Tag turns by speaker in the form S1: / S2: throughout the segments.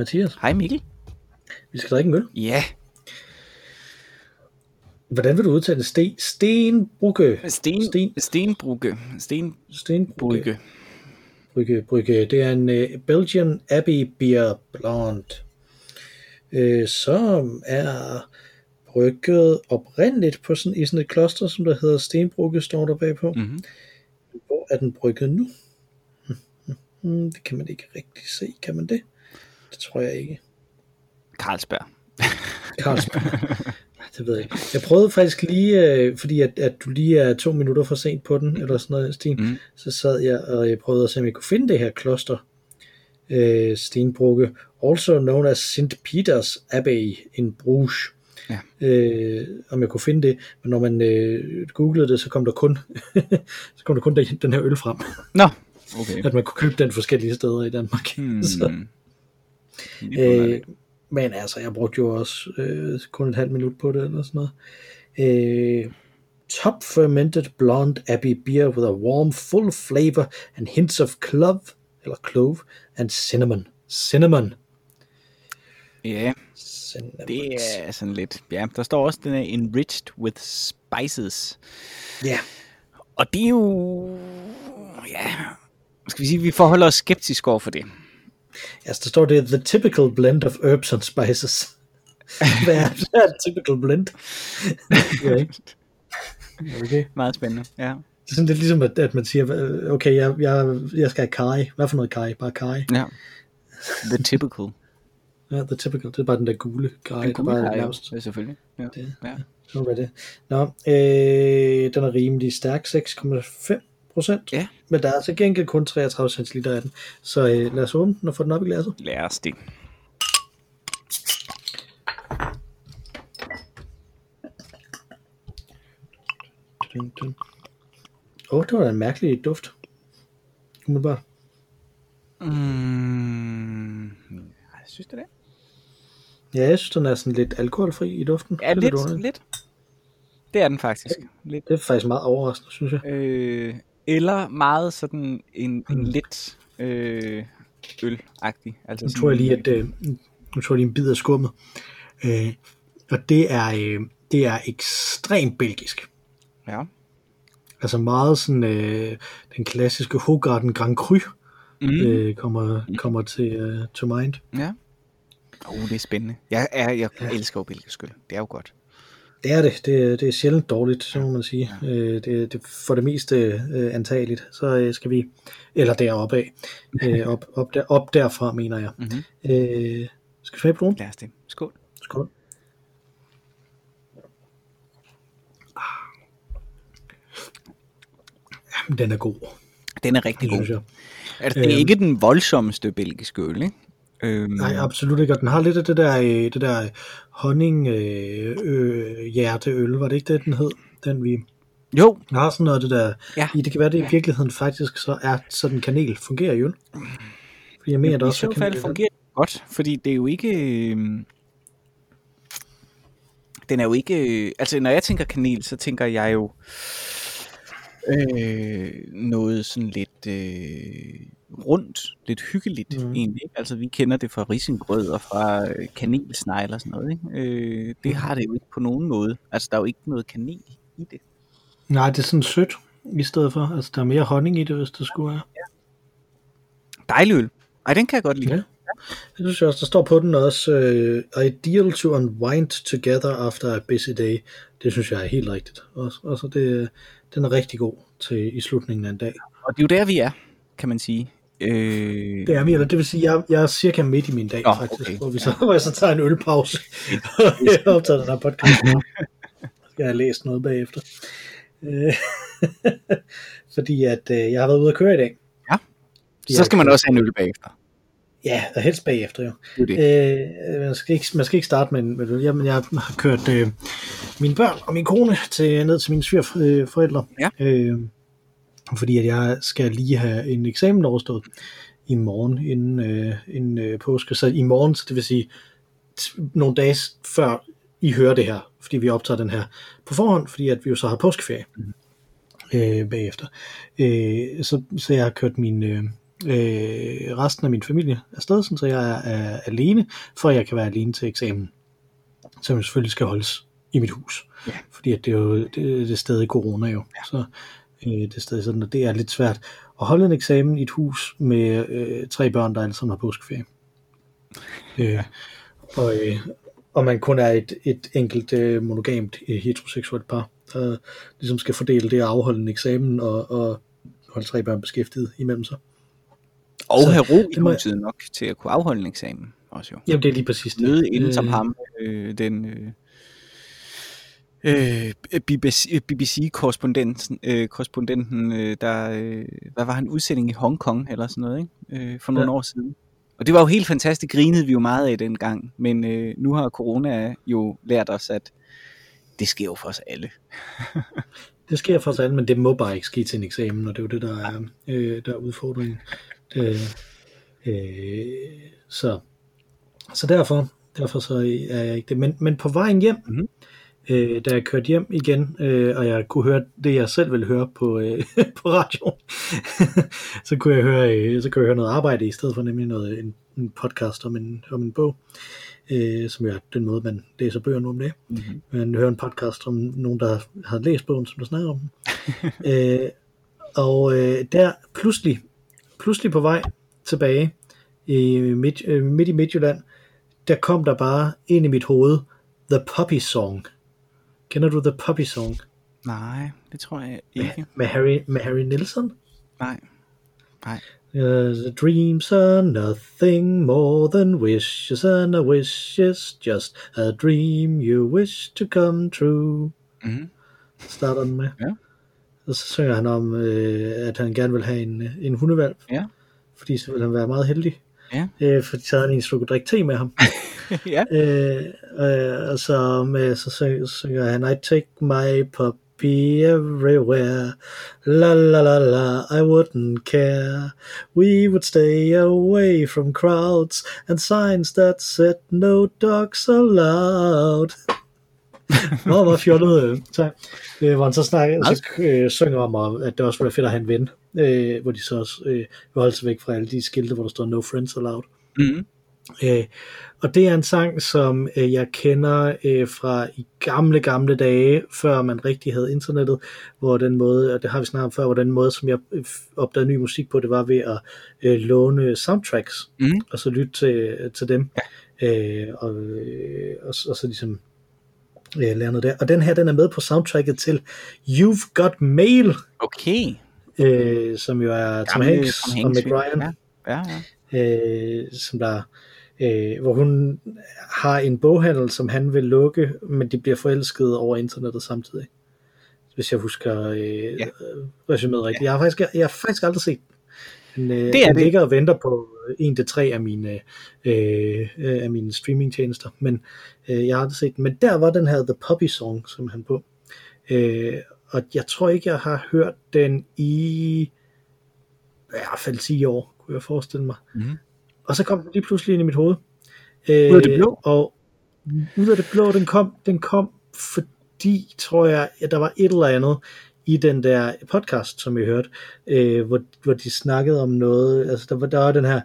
S1: Hej Mathias.
S2: Hej Mikkel.
S1: Vi skal drikke en øl.
S2: Ja.
S1: Hvordan vil du udtale det? Sten, Stenbrugge.
S2: Sten,
S1: Sten,
S2: Stenbrugge. Stenbrygge.
S1: Stenbrugge. Brygge, brygge. Det er en uh, Belgian Abbey Beer Blonde, uh, som er brygget oprindeligt på sådan, i sådan et kloster, som der hedder Stenbrugge, står der bagpå.
S2: Mm-hmm.
S1: Hvor er den brygget nu? Hmm, det kan man ikke rigtig se, kan man det? Det tror jeg ikke.
S2: Carlsberg.
S1: Carlsberg. det ved jeg ikke. Jeg prøvede faktisk lige, øh, fordi at, at du lige er to minutter for sent på den, eller sådan noget, Sten,
S2: Mm.
S1: så sad jeg og jeg prøvede at se, om jeg kunne finde det her kloster, øh, Stenbrugge, also known as St. Peter's Abbey in Bruges.
S2: Ja.
S1: Øh, om jeg kunne finde det, men når man øh, googlede det, så kom der kun, så kom der kun den, den her øl frem,
S2: Nå, okay.
S1: at man kunne købe den forskellige steder i Danmark.
S2: Hmm.
S1: Så, Øh, men altså, jeg brugte jo også øh, kun et halvt minut på det, eller sådan noget. Øh, top fermented blonde abbey beer with a warm, full flavor and hints of clove, eller clove, and cinnamon. Cinnamon.
S2: Ja,
S1: cinnamon.
S2: det er sådan lidt... Ja, der står også, den er enriched with spices.
S1: Ja,
S2: Og det er jo... Ja, skal vi sige, vi forholder os skeptisk over for det.
S1: Altså der står det, the typical blend of herbs and spices. Hvad er, hvad er typical blend? ikke? Okay.
S2: Meget spændende, ja.
S1: Det er sådan lidt ligesom, at, at man siger, okay, jeg, jeg, jeg skal have kaj. Hvad for noget kaj? Bare kaj.
S2: ja. The typical.
S1: Ja, the typical. Det er bare den der gule kaj,
S2: Den gule
S1: er nærmest.
S2: ja, selvfølgelig. Ja.
S1: Det,
S2: Ja.
S1: Så var det. Nå, øh, den er rimelig stærk, 6,5 procent.
S2: Ja.
S1: Men der er altså gengæld kun 33 centiliter af den. Så øh, lad os åbne den og få den op i glasset.
S2: Lad os det.
S1: Åh, oh, det var da en mærkelig duft. Umiddelbart.
S2: Mm, jeg synes det er det.
S1: Ja, jeg synes, den er sådan lidt alkoholfri i duften.
S2: Ja,
S1: Det
S2: lidt, lidt. Det er den faktisk. Lidt.
S1: Det er faktisk meget overraskende, synes jeg.
S2: Øh, eller meget sådan en, en
S1: Mm.
S2: lidt øh, ølagtig. Altså
S1: Nu tror jeg lige, at øh, nu tror jeg lige en bid af skummet. Øh, og det er, øh, det er ekstremt belgisk.
S2: Ja.
S1: Altså meget sådan øh, den klassiske Hogarden Grand Cru
S2: Mm.
S1: øh, kommer, kommer til øh, to mind.
S2: Ja. Oh, det er spændende. Jeg, er, jeg elsker jo belgisk øl. Det er jo godt.
S1: Det er det. Det, er- det er sjældent dårligt, så må man sige. Ja. Øh, det, det for det meste øh, antageligt. Så øh, skal vi, eller deroppe af, øh, op, op, der, op derfra, mener jeg.
S2: Mm-hmm.
S1: Øh, skal vi smage på nogen?
S2: Lad os det. Skål.
S1: Skål. Jamen, den er god,
S2: Den er rigtig god. Altså, det er
S1: Øhm.
S2: ikke den voldsomste belgiske øl, ikke? Øhm,
S1: Nej, absolut ikke. Og den har lidt af det der, øh, det der honning øh, øh, hjerteøl, var det ikke det, den hed? Den vi
S2: Jo,
S1: den har sådan noget det der,
S2: Ja.
S1: i det kan være, det i virkeligheden faktisk så er sådan kanel fungerer i øl. Fordi jeg mener, det
S2: i
S1: også
S2: så
S1: er
S2: fald
S1: kanel.
S2: fungerer det godt, fordi det er jo ikke... øhm, Den er jo ikke... øh, Altså, når jeg tænker kanel, så tænker jeg jo øh, noget sådan lidt øh, rundt, lidt hyggeligt
S1: Mhm.
S2: mm. egentlig. ikke? Altså, vi kender det fra risengrød og fra øh, kanelsnegle og sådan noget. Ikke? Øh, det har det jo ikke på nogen måde. Altså, der er jo ikke noget kanel i det.
S1: Nej, det er sådan sødt i stedet for. Altså, der er mere honning i det, hvis det skulle være.
S2: Dejlig øl. Ej, den kan jeg godt lide.
S1: Ja. Det synes jeg også, der står på den også, uh, ideal to unwind together after a busy day. Det synes jeg er helt rigtigt. Også, også det, den er rigtig god til i slutningen af en dag.
S2: Og det er jo der, vi er, kan man sige. Øh,
S1: Det er eller det vil sige, jeg, jeg er cirka midt i min dag,
S2: Nå,
S1: faktisk,
S2: okay.
S1: hvor, vi så, hvor jeg så tager en ølpause, og jeg optager den her podcast. Skal jeg have læst noget bagefter. Øh, Fordi at øh, jeg har været ude at køre i dag.
S2: så skal man også have en øl bagefter.
S1: Ja, og helst bagefter jo.
S2: Det det.
S1: Øh, man, skal ikke, man skal ikke starte med med øl. Jamen, jeg har kørt øh, mine børn og min kone til, ned til mine svigerforældre.
S2: Ja.
S1: Øh, fordi at jeg skal lige have en eksamen overstået i morgen inden, øh, inden øh, påske. Så i morgen, så det vil sige nogle dage før I hører det her, fordi vi optager den her på forhånd, fordi at vi jo så har påskeferie øh, bagefter. Øh, så, så jeg har kørt min, øh, øh, resten af min familie afsted, sådan, så jeg er, er alene, for jeg kan være alene til eksamen, som selvfølgelig skal holdes i mit hus.
S2: Ja.
S1: Fordi at det er jo det, det er stadig corona jo. Ja. Så øh, det stadig sådan, at det er lidt svært at holde en eksamen i et hus med øh, tre børn, der alle sammen har påskeferie. Øh, og, øh, og man kun er et, et enkelt øh, monogamt øh, heteroseksuelt par, der ligesom skal fordele det at afholde en eksamen og, og holde tre børn beskæftiget imellem sig.
S2: Og
S1: Så
S2: have ro i
S1: må-
S2: huset nok til at kunne afholde en eksamen også jo.
S1: Jamen det er lige præcis det.
S2: Møde inden
S1: Øh,
S2: som ham, øh, den øh, øh, BBC, BBC-korrespondenten, øh, korrespondenten, øh, der, øh, hvad var han, udsending i Hongkong eller sådan noget, ikke? Øh, for nogle
S1: Ja.
S2: år siden. Og det var jo helt fantastisk, grinede vi jo meget af dengang, men øh, nu har corona jo lært os, at det sker jo for os alle.
S1: Det sker for os alle, men det må bare ikke ske til en eksamen, og det er jo det, der er, øh, der er udfordringen. Det, øh, så, så derfor, derfor så er jeg ikke det. Men, men på vejen hjem,
S2: Mhm.
S1: Øh, da jeg kørte hjem igen, øh, og jeg kunne høre det, jeg selv ville høre på, øh, på radioen, så, kunne jeg høre, øh, så kunne jeg høre noget arbejde i stedet for nemlig noget, en, en podcast om en, om en bog, øh, som jo er den måde, man læser bøger nu om det
S2: Mm-hmm.
S1: man hører en podcast om nogen, der har læst bogen, som der snakker om den. øh, og øh, der pludselig, pludselig på vej tilbage i midt, øh, midt i Midtjylland, der kom der bare ind i mit hoved The Puppy Song. Kender du The Puppy Song?
S2: Nej, det tror jeg ikke.
S1: Med Harry, med Harry Nilsson?
S2: Nej. Nej.
S1: Uh, the dreams are nothing more than wishes, and a wish is just a dream you wish to come true.
S2: Mm-hmm.
S1: starter den med.
S2: Ja.
S1: Og så synger han om, øh, at han gerne vil have en, en hundevalg.
S2: Ja.
S1: Fordi så vil han være meget heldig.
S2: Ja.
S1: Øh, fordi så havde en slukket drikke te med ham.
S2: ja.
S1: øh, øh, og så, med, så synger, synger han, I take my puppy everywhere. La la la la, I wouldn't care. We would stay away from crowds and signs that said no dogs allowed. Meget, meget fjollet. øh, Så, øh, hvor han så, snakker, så øh, synger om, at det også ville fedt at have en ven, øh, hvor de så også øh, vil holde sig væk fra alle de skilte, hvor der står no friends allowed.
S2: Mm-hmm.
S1: Øh, og det er en sang, som øh, jeg kender øh, fra i gamle, gamle dage, før man rigtig havde internettet, hvor den måde, og det har vi snakket om før, hvor den måde, som jeg øh, opdagede ny musik på, det var ved at øh, låne soundtracks,
S2: Mhm.
S1: og så lytte til, til dem, øh, og, øh, og, og så ligesom øh, lære noget der. Og den her, den er med på soundtracket til You've Got Mail,
S2: Okay.
S1: Øh, som jo er Tom Hanks,
S2: Tom
S1: og
S2: Hanks
S1: Meg
S2: film.
S1: Ryan
S2: Ja, ja, ja.
S1: øh, som der, øh, hvor hun har en boghandel, som han vil lukke, men de bliver forelsket over internettet samtidig. Hvis jeg husker øh,
S2: Ja.
S1: ja. resuméet rigtigt. Jeg har faktisk, jeg har faktisk aldrig set den. Øh,
S2: Det er
S1: den
S2: det.
S1: ligger og venter på en til tre af mine, øh, øh, af mine streamingtjenester, men øh, jeg har aldrig set den. Men der var den her The Puppy Song, som han på. Øh, og jeg tror ikke, jeg har hørt den i i hvert fald 10 år, kunne jeg forestille mig.
S2: Mhm.
S1: Og så kom den lige pludselig ind i mit hoved. Øh,
S2: Ud af det blå?
S1: Og ud af det blå, den kom, den kom fordi, tror jeg, at der var et eller andet i den der podcast, som jeg hørte, øh, hvor, hvor de snakkede om noget, altså der var, der var den her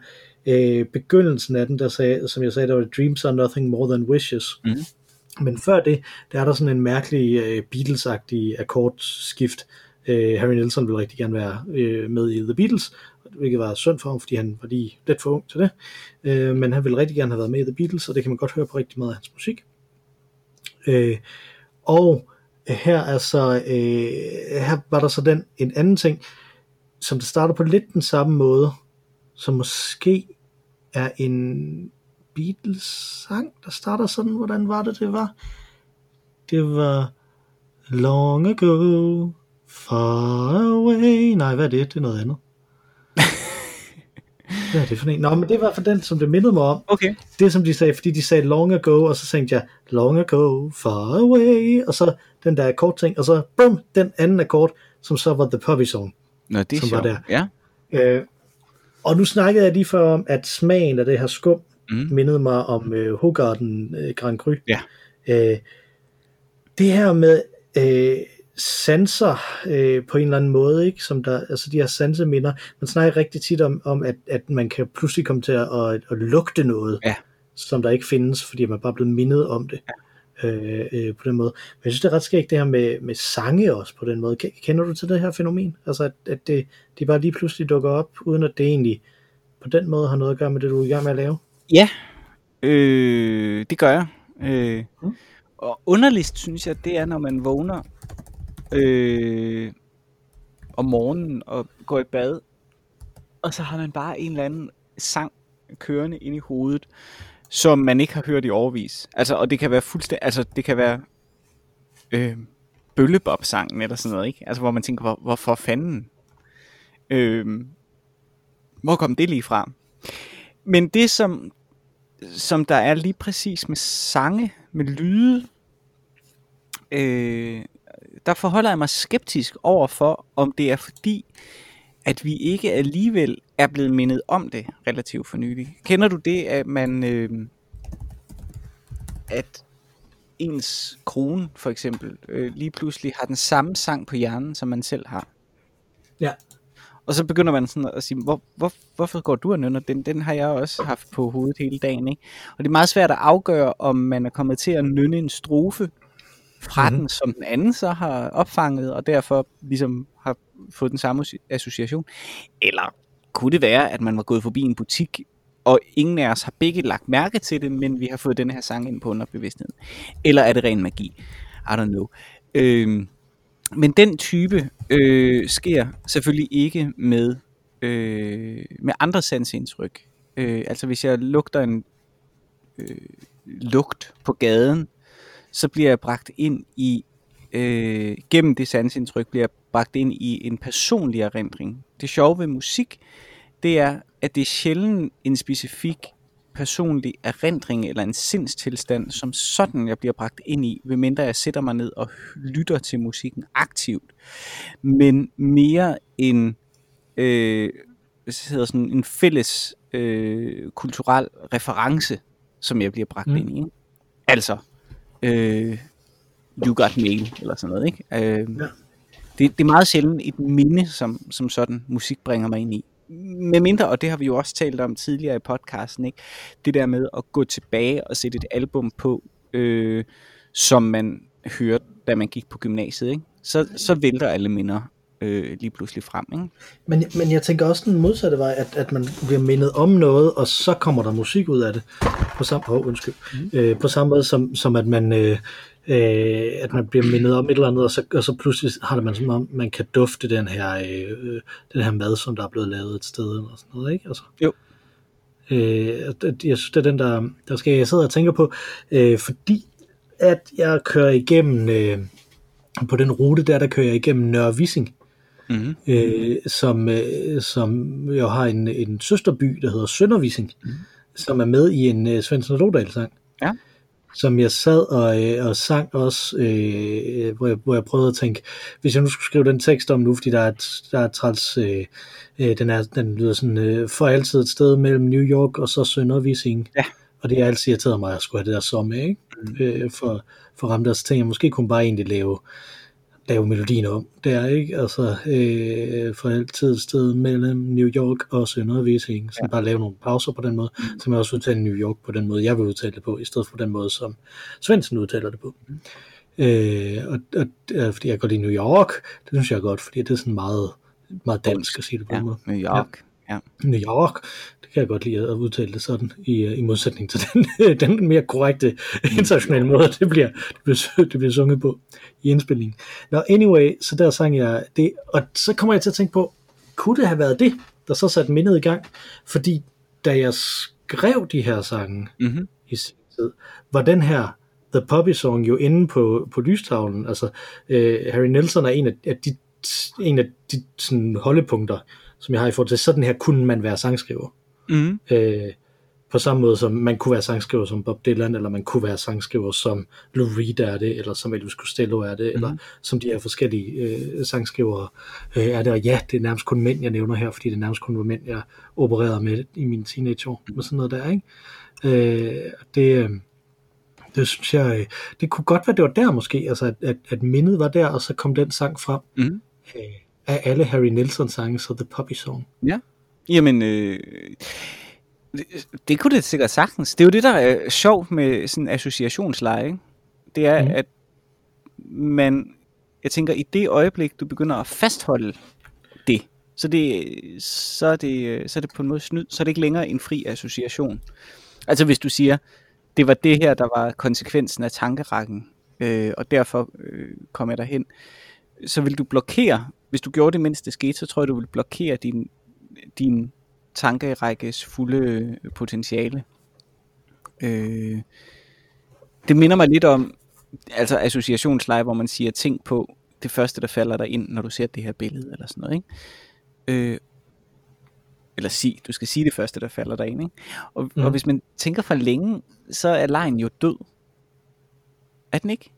S1: øh, begyndelsen af den, der sagde, som jeg sagde, der var dreams are nothing more than wishes.
S2: Mhm.
S1: Men før det, der er der sådan en mærkelig øh, Beatles-agtig akkordskift. Øh, Harry Nilsson ville rigtig gerne være øh, med i The Beatles, hvilket var synd for ham, fordi han var lige lidt for ung til det. Øh, men han ville rigtig gerne have været med i The Beatles, og det kan man godt høre på rigtig meget af hans musik. Øh, og her er så, øh, her var der så den, en anden ting, som der starter på lidt den samme måde, som måske er en Beatles-sang, der starter sådan, hvordan var det, det var? Det var Long ago, far away, nej, hvad er det? Det er noget andet. Hvad er det for en? Nå, men det var for den, som det mindede mig om.
S2: Okay.
S1: Det som de sagde, fordi de sagde long ago, og så tænkte jeg, long ago, far away, og så den der akkord ting, og så bum, den anden akkord, som så var The Puppy Song.
S2: Nå, det er
S1: Som var
S2: sjovt.
S1: der.
S2: Ja.
S1: Øh, og nu snakkede jeg lige før om, at smagen af det her skum
S2: Mm.
S1: mindede mig om øh, Hogarden øh, Grand Cru.
S2: Ja.
S1: Øh, det her med, øh, sanser øh, på en eller anden måde, ikke? Som der, altså de her sanseminder. Man snakker rigtig tit om, om at, at man kan pludselig komme til at, at, at lugte noget,
S2: Ja.
S1: som der ikke findes, fordi man bare er blevet mindet om det. Øh, øh, på den måde. Men jeg synes, det er ret skægt det her med, med sange også på den måde. Ke- Kender du til det her fænomen? Altså, at, at det, de bare lige pludselig dukker op, uden at det egentlig på den måde har noget at gøre med det, du er i gang med at lave?
S2: Ja, øh, det gør jeg. Øh,
S1: Mm.
S2: og underligst synes jeg, det er, når man vågner øh, om morgenen og går i bad, og så har man bare en eller anden sang kørende ind i hovedet, som man ikke har hørt i overvis. Altså, og det kan være fuldstændig, altså det kan være øh, Bøllebop-sangen eller sådan noget, ikke? Altså, hvor man tænker, hvor, hvorfor fanden? Øh, hvor kom det lige fra? Men det, som, som der er lige præcis med sange, med lyde, øh, der forholder jeg mig skeptisk over for, om det er fordi, at vi ikke alligevel er blevet mindet om det relativt for nylig. Kender du det, at man, øh, at ens krone for eksempel, øh, lige pludselig har den samme sang på hjernen, som man selv har?
S1: Ja.
S2: Og så begynder man sådan at sige, hvor, hvor, hvorfor går du og nynner den? Den har jeg også haft på hovedet hele dagen. Ikke? Og det er meget svært at afgøre, om man er kommet til at nynne en strofe fra mm-hmm. den, som den anden så har opfanget, og derfor ligesom har fået den samme associ- association. Eller kunne det være, at man var gået forbi en butik, og ingen af os har begge lagt mærke til det, men vi har fået den her sang ind på underbevidstheden. Eller er det ren magi? I don't know. Øhm, men den type øh, sker selvfølgelig ikke med, øh, med andre sansindtryk. Øh, altså hvis jeg lugter en øh, lugt på gaden, så bliver jeg bragt ind i, øh, gennem det sansindtryk, bliver jeg bragt ind i en personlig erindring. Det sjove ved musik, det er, at det er sjældent en specifik personlig erindring eller en sindstilstand, som sådan jeg bliver bragt ind i, medmindre jeg sætter mig ned og lytter til musikken aktivt. Men mere en, øh, hedder sådan, en fælles øh, kulturel reference, som jeg bliver bragt
S1: Mm.
S2: mm. ind i. ikke? Altså, øh, You Got Mail, eller sådan noget, ikke? Øh,
S1: Ja.
S2: det, det er meget sjældent et minde, som, som sådan musik bringer mig ind i. Med mindre, og det har vi jo også talt om tidligere i podcasten, ikke? det der med at gå tilbage og sætte et album på, øh, som man hørte, da man gik på gymnasiet, ikke? Så, så vælter alle minder øh, lige pludselig frem. Ikke?
S1: Men, men jeg tænker også den modsatte vej, at, at man bliver mindet om noget, og så kommer der musik ud af det. På samme, oh, undskyld. Mm. Øh, på samme måde som, som at man... Øh, øh, at man bliver mindet om et eller andet, og så, og så pludselig har det man som om, man kan dufte den her, øh, den her mad, som der er blevet lavet et sted, eller sådan noget, ikke? Altså,
S2: Jo.
S1: Øh, jeg synes, det er den, der, der skal jeg sidde og tænke på, øh, fordi at jeg kører igennem, øh, på den rute der, der kører jeg igennem Nørre Vissing,
S2: Mm-hmm.
S1: øh, som, øh, som jo har en, en søsterby, der hedder Søndervising, mm. som er med i en øh, Svendsen Lodal sang.
S2: Ja.
S1: Som jeg sad og, øh, og sang også, øh, hvor, jeg, hvor jeg prøvede at tænke, hvis jeg nu skulle skrive den tekst om nu, fordi der er et, der er et træls, øh, øh, den, er, den lyder sådan, øh, for altid et sted mellem New York og så Søndervising.
S2: Ja.
S1: Og det har altid irriteret mig, at jeg skulle have det der som ikke? Mm. Øh, for, for ramt der, så tænkte jeg, måske kunne bare egentlig lave lave melodien om. Det er ikke, altså øh, for altid et sted mellem New York og Søndervising, så ja. bare lave nogle pauser på den måde, mm. så man også udtale New York på den måde, jeg vil udtale det på, i stedet for den måde, som Svendsen udtaler det på. Mm. Øh, og, og, og, fordi jeg går lide New York, det synes jeg er godt, fordi det er sådan meget, meget dansk at sige det på
S2: Ja,
S1: måde.
S2: New York. Ja.
S1: New York, kan jeg godt lide at udtale det sådan, i, i modsætning til den, den mere korrekte internationale måde, det bliver, det bliver, det bliver sunget på i indspillingen. Nå, anyway, så der sang jeg det, og så kommer jeg til at tænke på, kunne det have været det, der så satte mindet i gang? Fordi da jeg skrev de her sange
S2: Mm-hmm.
S1: i sin tid, var den her The Poppy Song jo inde på, på lystavlen. Altså, øh, Harry Nelson er en af, af de, en af de sådan, holdepunkter, som jeg har i forhold til, sådan her kunne man være sangskriver.
S2: Mm-hmm.
S1: Øh, på samme måde som man kunne være sangskriver som Bob Dylan, eller man kunne være sangskriver som Lou Reed er det, eller som Elvis Costello er det, mm. eller som de her forskellige øh, sangskrivere øh, er det. Og ja, det er nærmest kun mænd, jeg nævner her, fordi det er nærmest kun var mænd, jeg opererede med i mine teenageår, med sådan noget der, ikke? Øh, det, øh, Det synes jeg, øh, det kunne godt være, det var der måske, altså at, at, at mindet var der, og så kom den sang frem.
S2: Mm.
S1: Øh, af alle Harry Nilsson sange, så The Puppy Song.
S2: Ja. Jamen, øh, det, det kunne det sikkert sagtens. Det er jo det, der er sjovt med sådan en associationsleje, ikke? Det er, mm. at man, jeg tænker, i det øjeblik, du begynder at fastholde det, så, det, så, er det, så er det på en måde snyd, så er det ikke længere en fri association. Altså hvis du siger, det var det her, der var konsekvensen af tankerækken, øh, og derfor øh, kom jeg derhen, så vil du blokere, hvis du gjorde det, mens det skete, så tror jeg, du vil blokere din, din tankerækkes fulde øh, potentiale. Øh, det minder mig lidt om altså associationsleje, hvor man siger ting på det første, der falder dig ind, når du ser det her billede, eller sådan noget, ikke? Øh, eller sig, du skal sige det første, der falder dig ind, ikke? Og, mm. og hvis man tænker for længe, så er lejen jo død. Er den ikke?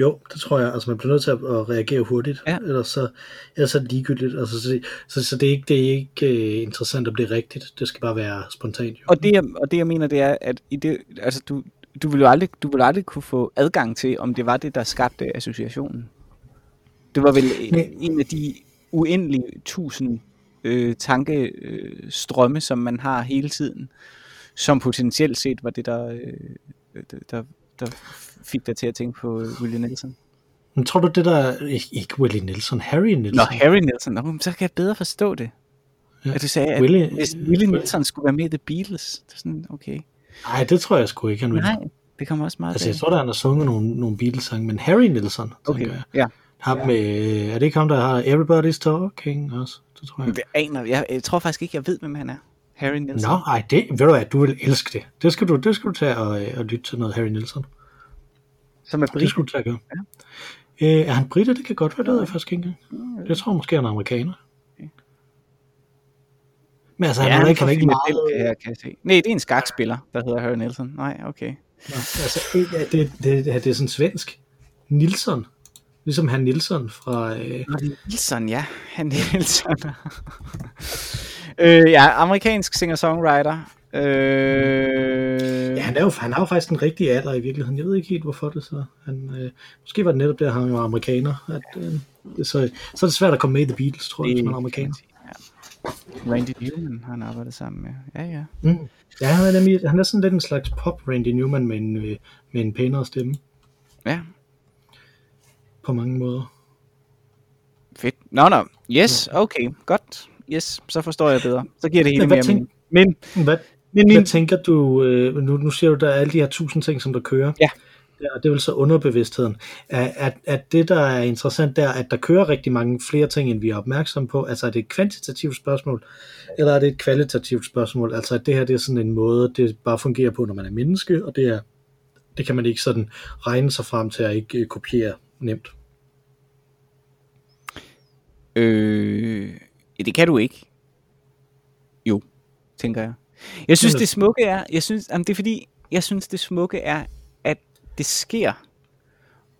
S1: Jo, det tror jeg. Altså man bliver nødt til at, at reagere hurtigt,
S2: Ja.
S1: ellers så, ellers så er det ligegyldigt. Altså, så, så, så det er ikke, det er ikke uh, interessant, om det er rigtigt. Det skal bare være spontant. Jo.
S2: Og det, jeg, og det jeg mener, det er, at i det, altså, du, du vil jo aldrig, du vil aldrig kunne få adgang til, om det var det, der skabte associationen. Det var vel
S1: Nej.
S2: en af de uendelige tusind øh, tankestrømme, som man har hele tiden, som potentielt set var det, der, øh, der, der fik dig til at tænke på William Nelson.
S1: Men tror du det der, ikke, Willie Nelson, Harry Nelson?
S2: Nå, Harry Nelson, Nå, så kan jeg bedre forstå det.
S1: Ja.
S2: At du sagde, at
S1: Willie-
S2: hvis Willie Nelson skulle være med i The Beatles, det er sådan, okay.
S1: Nej, det tror jeg sgu ikke, han vil.
S2: Nej, det kommer også meget
S1: Altså, jeg tror, der han har sunget nogle, nogle Beatles-sange, men Harry Nelson,
S2: Okay,
S1: jeg.
S2: ja.
S1: Ham med, er det ikke ham, der har Everybody's Talking også? Det tror jeg.
S2: Det aner jeg. Jeg tror faktisk ikke, jeg ved, hvem han er. Harry Nelson.
S1: Nå, ej, det, ved du hvad, du vil elske det. Det skal du, det skal du tage og, og lytte til noget Harry Nelson.
S2: Som er
S1: Det
S2: brit.
S1: skulle du tage gøre. Ja. Øh, er han britter? Det kan godt være, det ved jeg faktisk ikke engang. Jeg tror måske, han er amerikaner. Men altså, han,
S2: Ja,
S1: er
S2: han
S1: ikke, han ikke meget...
S2: Philadelphia, her, kan jeg se. Nej, det er en skakspiller, der hedder Harry Nelson. Nej, okay.
S1: Nå, altså, ja, det, det, det, det er sådan svensk. Nilsson. Ligesom han Nilsson fra... Øh,
S2: Nå, Nelson, ja. Han Nelson. øh, ja, amerikansk singer-songwriter. Øh,
S1: ja, han er, jo, han har jo faktisk en rigtig alder i virkeligheden. Jeg ved ikke helt, hvorfor det så. Han, øh, måske var det netop der, han var amerikaner. At, øh, det, så, så er det svært at komme med i The Beatles, tror jeg, hvis man er amerikaner.
S2: Ja. Randy Newman har han arbejdet sammen med. Ja, ja.
S1: Mm. Ja, han er, nemlig, han er sådan lidt en slags pop Randy Newman med en, øh, med en pænere stemme
S2: Ja,
S1: på mange måder.
S2: fedt. Nå, nå. Yes, okay. Godt. Yes, så forstår jeg bedre. Så giver det hele
S1: hvad
S2: mere mening. Men,
S1: Hvad,
S2: men
S1: hvad
S2: min,
S1: tænker du, øh, nu, nu siger du, der er alle de her tusind ting, som der kører.
S2: Ja.
S1: Ja, det er vel så underbevidstheden. At, at, at det, der er interessant, der at der kører rigtig mange flere ting, end vi er opmærksomme på. Altså er det et kvantitativt spørgsmål, eller er det et kvalitativt spørgsmål? Altså at det her det er sådan en måde, det bare fungerer på, når man er menneske, og det, er, det kan man ikke sådan regne sig frem til at ikke øh, kopiere nemt.
S2: Øh, det kan du ikke. Jo, tænker jeg. Jeg synes, det smukke er, jeg synes, jamen, det er fordi, jeg synes, det smukke er, at det sker.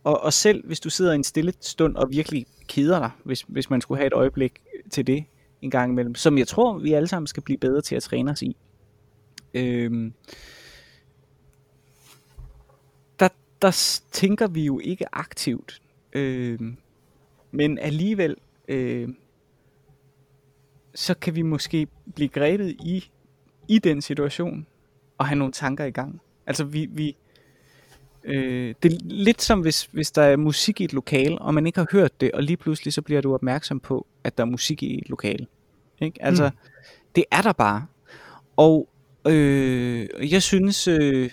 S2: Og, og selv hvis du sidder i en stille stund og virkelig keder dig, hvis, hvis man skulle have et øjeblik til det en gang imellem, som jeg tror, vi alle sammen skal blive bedre til at træne os i. Øhm, der, der tænker vi jo ikke aktivt, øhm, men alligevel øh, så kan vi måske blive grebet i, i den situation og have nogle tanker i gang. Altså vi, vi øh, det er lidt som hvis, hvis der er musik i et lokal, og man ikke har hørt det, og lige pludselig så bliver du opmærksom på, at der er musik i et lokal. Ikke? Altså, mm. det er der bare. Og øh, jeg synes, øh,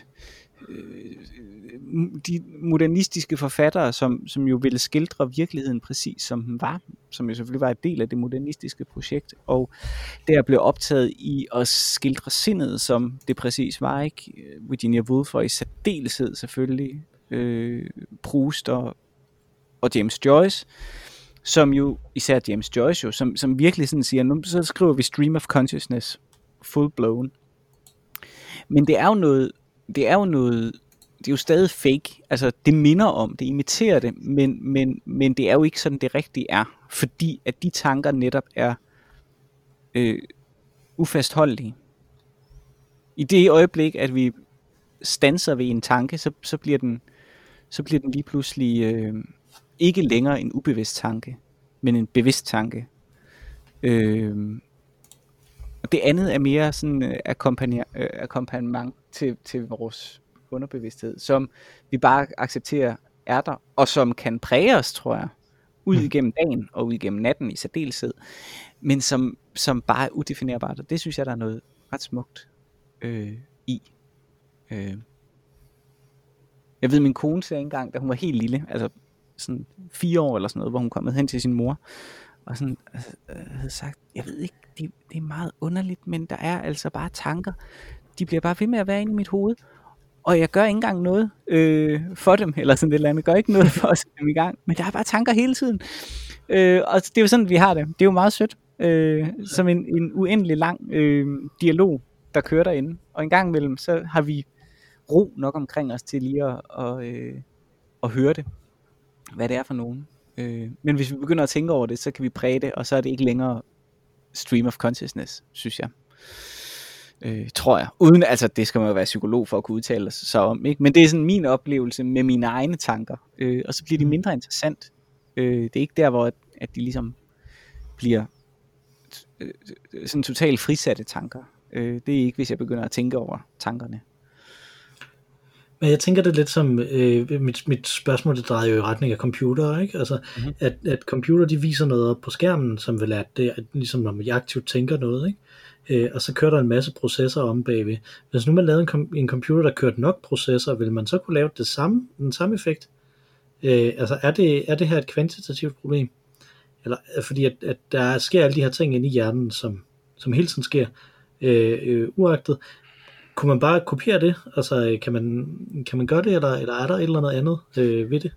S2: øh, de modernistiske forfattere, som, som jo ville skildre virkeligheden præcis som den var, som jo selvfølgelig var en del af det modernistiske projekt, og der blev optaget i at skildre sindet, som det præcis var, ikke? Virginia Woolf og i særdeleshed selvfølgelig øh, Proust og, og James Joyce, som jo, især James Joyce jo, som, som virkelig sådan siger, nu så skriver vi stream of consciousness, full blown. Men det er jo noget, det er jo noget, det er jo stadig fake. Altså, det minder om, det imiterer det, men, men, men det er jo ikke sådan, det rigtige er. Fordi at de tanker netop er øh, ufastholdelige. I det øjeblik, at vi stanser ved en tanke, så, så, bliver, den, så bliver den lige pludselig øh, ikke længere en ubevidst tanke, men en bevidst tanke. Øh, og det andet er mere sådan øh, øh akkompagnement til, til vores underbevidsthed, som vi bare accepterer er der, og som kan præge os, tror jeg, ud mm. igennem dagen og ud igennem natten i særdeleshed, men som, som bare er udefinerbart, og det synes jeg, der er noget ret smukt øh, i. Øh. Jeg ved, min kone sagde engang, da hun var helt lille, altså sådan fire år eller sådan noget, hvor hun kom hen til sin mor, og sådan øh, havde sagt, jeg ved ikke, det, det er meget underligt, men der er altså bare tanker, de bliver bare ved med at være inde i mit hoved, og jeg gør ikke engang noget øh, for dem, eller sådan et eller andet. Jeg gør ikke noget for at sætte dem i gang, men der er bare tanker hele tiden. Øh, og det er jo sådan, vi har det. Det er jo meget sødt. Øh, som en, en uendelig lang øh, dialog, der kører derinde. Og en gang imellem, så har vi ro nok omkring os til lige at, og, øh, at høre det. Hvad det er for nogen. Øh, men hvis vi begynder at tænke over det, så kan vi præge det, og så er det ikke længere stream of consciousness, synes jeg øh, tror jeg. Uden, altså det skal man jo være psykolog for at kunne udtale sig om, ikke? men det er sådan min oplevelse med mine egne tanker, øh, og så bliver de mm. mindre interessant. Øh, det er ikke der, hvor at, at de ligesom bliver øh, sådan totalt frisatte tanker. Øh, det er ikke, hvis jeg begynder at tænke over tankerne.
S1: Men jeg tænker det lidt som, øh, mit, mit spørgsmål det drejer jo i retning af computer, ikke? Altså, mm-hmm. at, at computer de viser noget op på skærmen, som vil at det er ligesom når man aktivt tænker noget, ikke? Øh, og så kører der en masse processer om bagved. Hvis nu man lavede en, com- en computer, der kørte nok processer, vil man så kunne lave det samme, den samme effekt? Øh, altså er det, er det her et kvantitativt problem? Eller, øh, fordi at, at der sker alle de her ting inde i hjernen, som, som hele tiden sker, øh, øh, uagtet. Kunne man bare kopiere det? Altså, kan man, kan man gøre det, eller, eller er der et eller andet andet øh, ved det?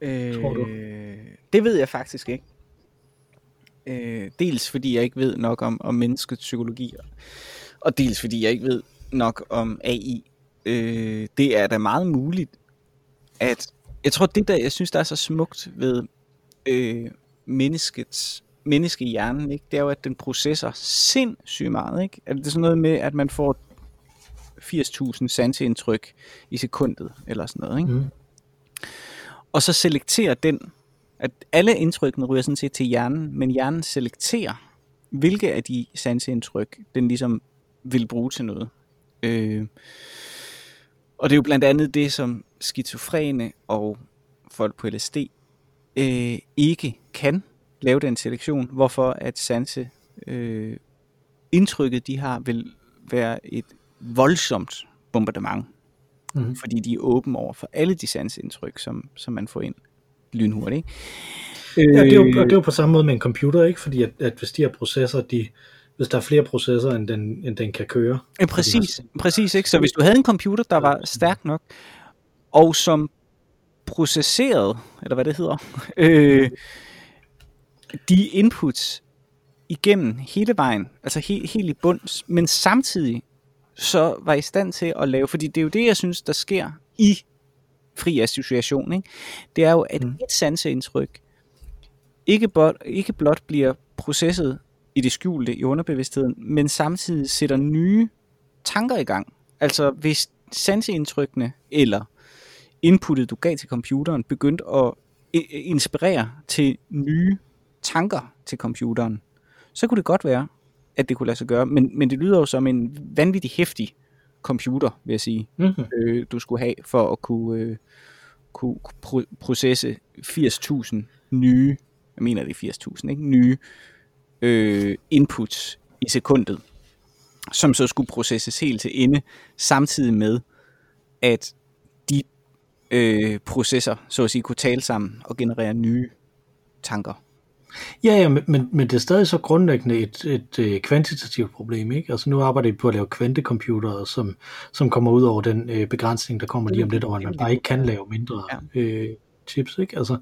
S2: Øh, tror du? Det ved jeg faktisk ikke. Øh, dels fordi jeg ikke ved nok om, om menneskets psykologi, og dels fordi jeg ikke ved nok om AI. Øh, det er da meget muligt, at jeg tror, det der, jeg synes, der er så smukt ved øh, menneskets menneskehjernen, ikke? det er jo, at den processer sindssygt meget. Ikke? Er det sådan noget med, at man får 80.000 sanseindtryk i sekundet, eller sådan noget. Ikke? Mm. Og så selekterer den at alle indtrykkene ryger sådan set til hjernen, men hjernen selekterer, hvilke af de sanseindtryk, den ligesom vil bruge til noget. Øh, og det er jo blandt andet det, som skizofrene og folk på LSD øh, ikke kan lave den selektion, hvorfor at sanse øh, indtrykket, de har, vil være et voldsomt bombardement. Mm-hmm. Fordi de er åbne over for alle de sansindtryk, som, som man får ind lynhurtigt.
S1: Ikke? Ja, det er, jo, og det er jo på samme måde med en computer, ikke? Fordi at, at hvis de her processer, de, hvis der er flere processer, end den, end den kan køre.
S2: Ja, præcis, har... præcis. Ikke? Så hvis du havde en computer, der var stærk nok, og som processerede, eller hvad det hedder, øh, de inputs igennem hele vejen, altså he, helt i bund, men samtidig så var i stand til at lave, fordi det er jo det, jeg synes, der sker i fri association, ikke? det er jo, at mm. et sanseindtryk ikke blot, ikke blot bliver processet i det skjulte i underbevidstheden, men samtidig sætter nye tanker i gang. Altså hvis sanseindtrykkene eller inputtet, du gav til computeren, begyndte at inspirere til nye tanker til computeren, så kunne det godt være, at det kunne lade sig gøre. Men, men det lyder jo som en vanvittig hæftig computer, vil jeg sige, mm-hmm. øh, du skulle have for at kunne, øh, kunne pro- processe 80.000 nye, jeg mener det er 80.000, ikke? nye øh, inputs i sekundet, som så skulle processes helt til ende, samtidig med, at de øh, processer, så at sige, kunne tale sammen og generere nye tanker.
S1: Ja, ja men, men, men det er stadig så grundlæggende et, et, et kvantitativt problem, ikke? Altså nu arbejder vi på at lave kvantecomputere, som, som kommer ud over den øh, begrænsning, der kommer lige om lidt, over, at man bare ikke kan lave mindre ja. øh, chips, ikke? Altså,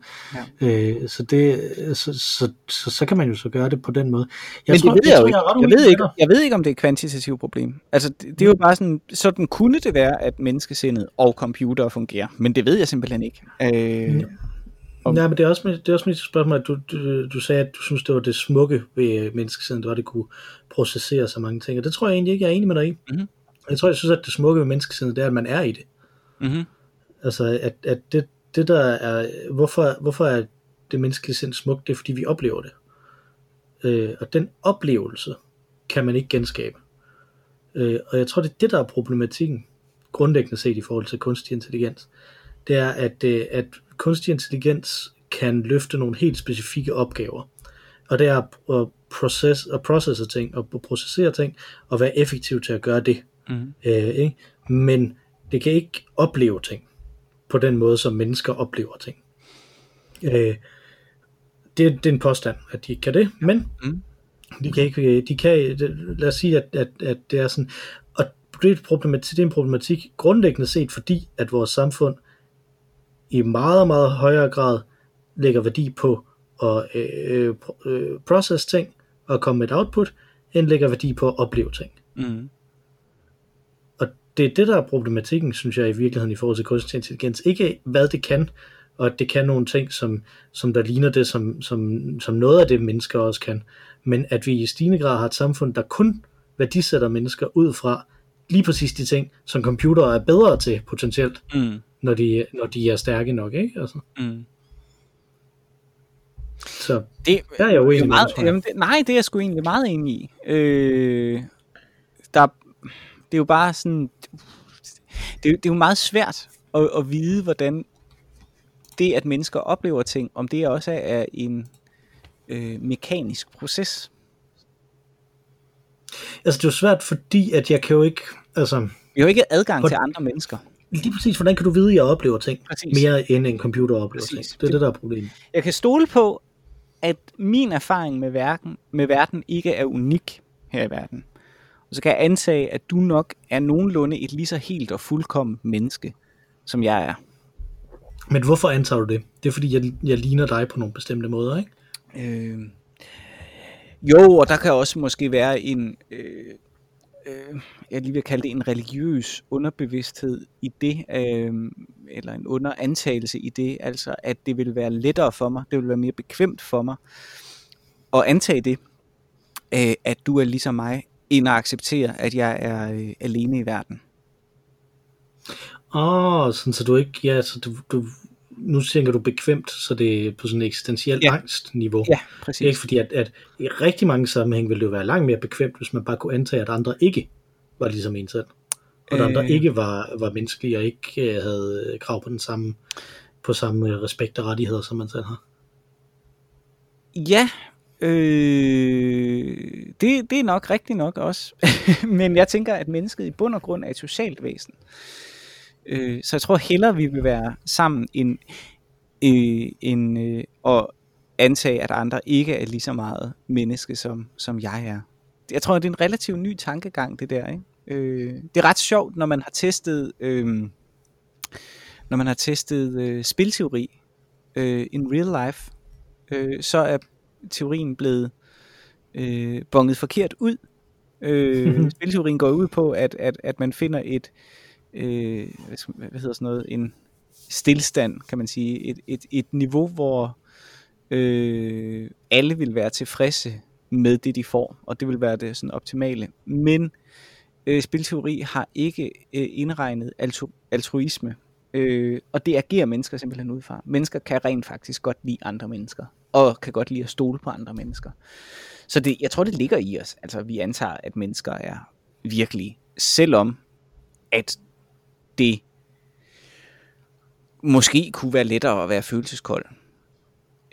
S1: ja. øh, så, det, så, så, så, så kan man jo så gøre det på den måde.
S2: Jeg Men tror, det ved jeg, jeg, jeg, jeg, ved ikke, jeg ved ikke, om det er et kvantitativt problem. Altså, det, det er jo bare sådan, sådan kunne det være, at menneskesindet og computer fungerer. Men det ved jeg simpelthen ikke. Øh, ja.
S1: Om... Nej, men det er også, det er også mit spørgsmål, at du, du, du sagde, at du synes, det var det smukke ved menneskesiden, det var, at det kunne processere så mange ting, og det tror jeg egentlig ikke, jeg er enig med dig i. Mm-hmm. Jeg tror, jeg synes, at det smukke ved menneskesindet, det er, at man er i det.
S2: Mm-hmm.
S1: Altså, at, at det, det der er, hvorfor, hvorfor er det menneskelige sind smukt, det er, fordi vi oplever det. Øh, og den oplevelse kan man ikke genskabe. Øh, og jeg tror, det er det, der er problematikken, grundlæggende set i forhold til kunstig intelligens. Det er, at, øh, at kunstig intelligens kan løfte nogle helt specifikke opgaver. Og det er at, process, at processe ting, og processere ting, og være effektiv til at gøre det.
S2: Mm.
S1: Øh, ikke? Men det kan ikke opleve ting på den måde, som mennesker oplever ting. Øh, det, det er en påstand, at de ikke kan det, men
S2: Mm.
S1: de kan ikke, de kan, lad os sige, at, at, at det er sådan, og det er, problematik, det er en problematik grundlæggende set, fordi at vores samfund i meget, meget højere grad lægger værdi på at øh, øh, process ting og komme med et output, end lægger værdi på at opleve ting.
S2: Mm.
S1: Og det er det, der er problematikken, synes jeg, i virkeligheden i forhold til kunstig intelligens. Ikke hvad det kan, og at det kan nogle ting, som, som der ligner det, som, som, som noget af det, mennesker også kan. Men at vi i stigende grad har et samfund, der kun værdisætter mennesker ud fra lige præcis de ting, som computere er bedre til potentielt,
S2: Mm.
S1: Når de, når de er stærke nok. Ikke? Altså,
S2: Mm.
S1: så
S2: Det,
S1: der er jeg
S2: er
S1: med
S2: meget,
S1: jeg.
S2: jamen, det, nej, det er jeg sgu egentlig meget enig i. Øh, der, det er jo bare sådan, det, det er jo meget svært at, at vide, hvordan det, at mennesker oplever ting, om det også er, en øh, mekanisk proces.
S1: Altså det er jo svært, fordi at jeg kan jo ikke, altså
S2: Vi har jo ikke adgang
S1: Hvor-
S2: til andre mennesker.
S1: Lige præcis, hvordan kan du vide, at jeg oplever ting
S2: Præcis.
S1: mere end en computer oplever
S2: Præcis.
S1: ting? Det er det, der er problemet.
S2: Jeg kan stole på, at min erfaring med verden, med verden ikke er unik her i verden. Og så kan jeg antage, at du nok er nogenlunde et lige så helt og fuldkommen menneske, som jeg er.
S1: Men hvorfor antager du det? Det er fordi, jeg, jeg ligner dig på nogle bestemte måder, ikke?
S2: Øh, jo, og der kan også måske være en, øh, øh, jeg lige vil kalde det en religiøs underbevidsthed i det, øh, eller en underantagelse i det, altså at det vil være lettere for mig, det vil være mere bekvemt for mig at antage det, øh, at du er ligesom mig, end at acceptere, at jeg er øh, alene i verden.
S1: Åh, oh, sådan så du ikke, ja, så du, du, nu tænker du bekvemt, så det er på sådan et eksistentielt
S2: Ja.
S1: angstniveau.
S2: Ja,
S1: Det er
S2: præcis.
S1: ikke fordi, at, at i rigtig mange sammenhæng ville det jo være langt mere bekvemt, hvis man bare kunne antage, at andre ikke var ligesom en selv. Og at andre
S2: Øh.
S1: ikke var, var menneskelige og ikke øh, havde krav på den samme, på samme øh, respekt og rettigheder, som man selv har.
S2: Ja, øh, det, det er nok rigtigt nok også. Men jeg tænker, at mennesket i bund og grund er et socialt væsen. Øh, så jeg tror hellere, vi vil være sammen end, øh, end øh, at antage, at andre ikke er lige så meget menneske, som, som jeg er. Jeg tror, det er en relativt ny tankegang, det der. Ikke? Øh, det er ret sjovt, når man har testet, øh, når man har testet øh, spilteori øh, in real life, øh, så er teorien blevet øh, bonget forkert ud. Øh, spilteorien går ud på, at, at, at man finder et, øh, Øh, hvad, skal, hvad hedder sådan noget, en stillstand, kan man sige, et, et, et niveau, hvor øh, alle vil være tilfredse med det, de får, og det vil være det sådan optimale. Men øh, spilteori har ikke øh, indregnet altru- altruisme, øh, og det agerer mennesker simpelthen ud fra. Mennesker kan rent faktisk godt lide andre mennesker, og kan godt lide at stole på andre mennesker. Så det, jeg tror, det ligger i os. Altså, vi antager, at mennesker er virkelig, selvom at det måske kunne være lettere at være følelseskold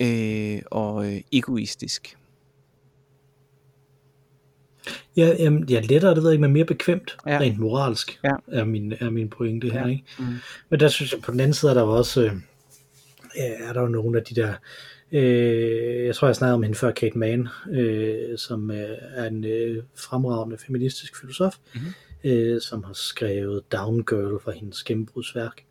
S2: øh, og øh, egoistisk.
S1: Ja, jamen, ja, lettere, det ved jeg ikke, men mere bekvemt,
S2: Ja.
S1: rent moralsk,
S2: Ja.
S1: er, min, er min pointe her.
S2: Ja.
S1: Ikke?
S2: Mm.
S1: Men der synes jeg, på den anden side er der også, øh, er der jo nogle af de der, øh, jeg tror jeg snakkede om hende før, Kate Mann, øh, som øh, er en øh, fremragende feministisk filosof,
S2: Mhm
S1: øh, som har skrevet Down Girl fra hendes gennembrudsværk.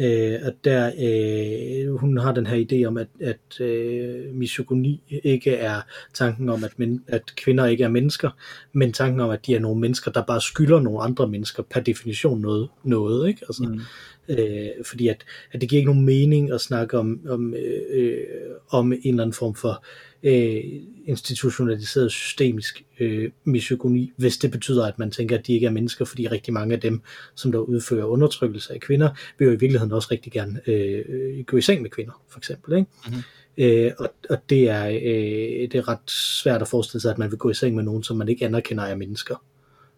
S1: Øh, at der, øh, hun har den her idé om, at, at øh, misogyni ikke er tanken om, at, men, at kvinder ikke er mennesker, men tanken om, at de er nogle mennesker, der bare skylder nogle andre mennesker per definition noget. noget ikke? Altså,
S2: Mm.
S1: Øh, fordi at, at det giver ikke nogen mening at snakke om, om, øh, om en eller anden form for øh, institutionaliseret systemisk øh, misogoni, hvis det betyder, at man tænker, at de ikke er mennesker, fordi rigtig mange af dem, som der udfører undertrykkelse af kvinder, vil jo i virkeligheden også rigtig gerne øh, gå i seng med kvinder, for eksempel. Ikke? Mm-hmm. Øh, og, og det er øh, det er ret svært at forestille sig, at man vil gå i seng med nogen, som man ikke anerkender er mennesker.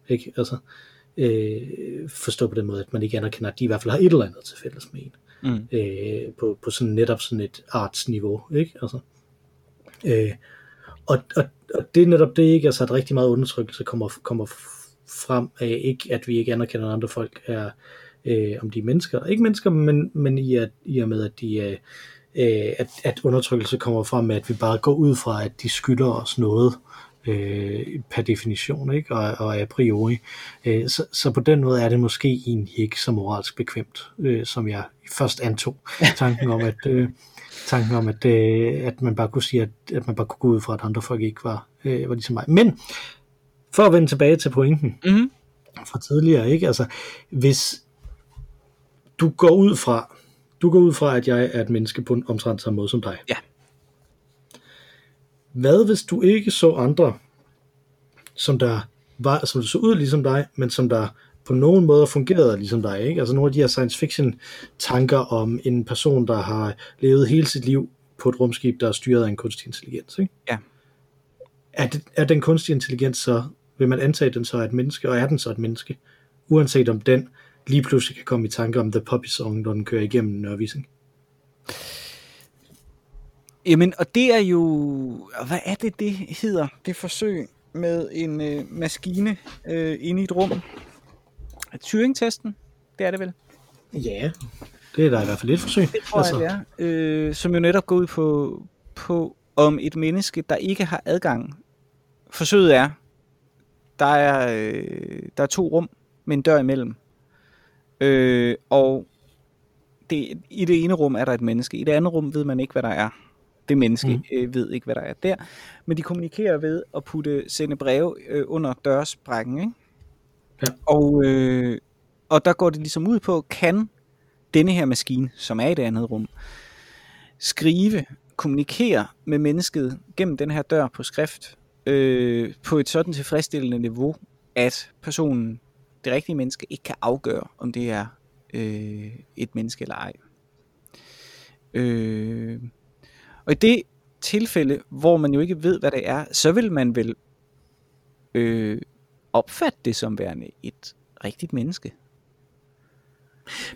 S1: Ikke? Altså, øh, forstå på den måde, at man ikke anerkender, at de i hvert fald har et eller andet til fælles med en. Mm. Øh, på, på sådan netop sådan et artsniveau. Ikke? Altså, øh, og, og, og det er netop det ikke, altså at rigtig meget undertrykkelse kommer, kommer frem af ikke, at vi ikke anerkender, at andre folk er, øh, om de er mennesker. Ikke mennesker, men, men i, at, i og med, at de øh, at, at undertrykkelse kommer frem med, at vi bare går ud fra, at de skylder os noget øh, per definition, ikke? Og, og a priori. Øh, så, så på den måde er det måske egentlig ikke så moralsk bekvemt, øh, som jeg først antog. Tanken om, at, øh, tanken om, at, øh, at man bare kunne sige, at, at man bare kunne gå ud fra, at andre folk ikke var, øh, var ligesom mig. Men for at vende tilbage til pointen mm-hmm. fra tidligere, ikke? Altså, hvis du går ud fra, du går ud fra, at jeg er et menneske på en omtrent samme måde som dig.
S2: Ja.
S1: Hvad hvis du ikke så andre, som der var, som så ud ligesom dig, men som der på nogen måde fungerede ligesom dig, ikke? Altså nogle af de her science fiction tanker om en person, der har levet hele sit liv på et rumskib, der er styret af en kunstig intelligens, ikke?
S2: Ja.
S1: Er, det, er den kunstige intelligens så, vil man antage, den så er et menneske, og er den så et menneske? Uanset om den lige pludselig kan komme i tanke om The Poppy Song, når den kører igennem Nørvising.
S2: Jamen, og det er jo... Hvad er det, det hedder? Det forsøg med en øh, maskine øh, inde i et rum. Turing-testen, det er det vel?
S1: Ja, det er der i hvert fald et forsøg.
S2: Det tror altså. jeg, det er. Øh, som jo netop går ud på, på, om et menneske, der ikke har adgang. Forsøget er, der er, øh, der er to rum med en dør imellem. Øh, og det, i det ene rum er der et menneske, i det andet rum ved man ikke, hvad der er. Det menneske mm. øh, ved ikke, hvad der er der. Men de kommunikerer ved at putte sende breve øh, under dørsprækken. Ikke? Ja. Og, øh, og der går det ligesom ud på, kan denne her maskine, som er i det andet rum, skrive, kommunikere med mennesket gennem den her dør på skrift, øh, på et sådan tilfredsstillende niveau, at personen det rigtige menneske ikke kan afgøre, om det er øh, et menneske eller ej. Øh, og i det tilfælde, hvor man jo ikke ved, hvad det er, så vil man vel øh, opfatte det som værende et rigtigt menneske.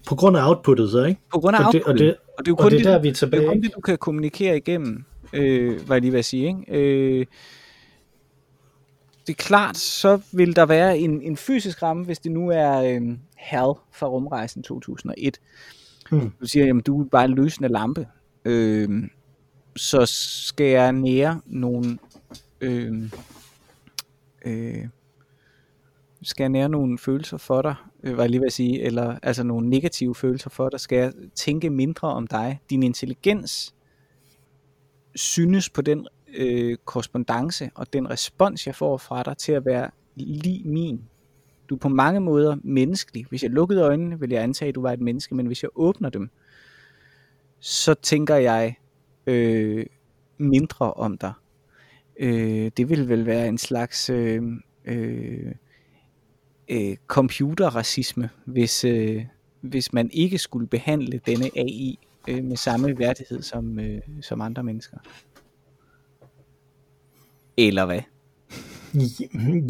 S1: På grund af outputtet så, ikke?
S2: På grund af
S1: og
S2: outputtet.
S1: og det,
S2: og det er jo kun, det, der, vi er tilbage, det, er kun det, du kan kommunikere igennem, øh, hvad jeg lige vil sige. Ikke? Øh, det er klart, så vil der være en, en fysisk ramme, hvis det nu er øh, HAL fra rumrejsen 2001. Hmm. Du siger, jamen du er bare en løsende lampe. Øh, så skal jeg nære nogle øh, øh, skal jeg nære nogle følelser for dig, øh, var jeg lige ved at sige, eller altså nogle negative følelser for dig, skal jeg tænke mindre om dig. Din intelligens synes på den øh, korrespondence og den respons, jeg får fra dig til at være lige min. Du er på mange måder menneskelig. Hvis jeg lukkede øjnene, vil jeg antage, at du var et menneske, men hvis jeg åbner dem, så tænker jeg øh, mindre om dig. Øh, det vil vel være en slags øh, øh, øh, computerracisme, hvis, øh, hvis man ikke skulle behandle denne AI øh, med samme værdighed som, øh, som andre mennesker. Eller hvad?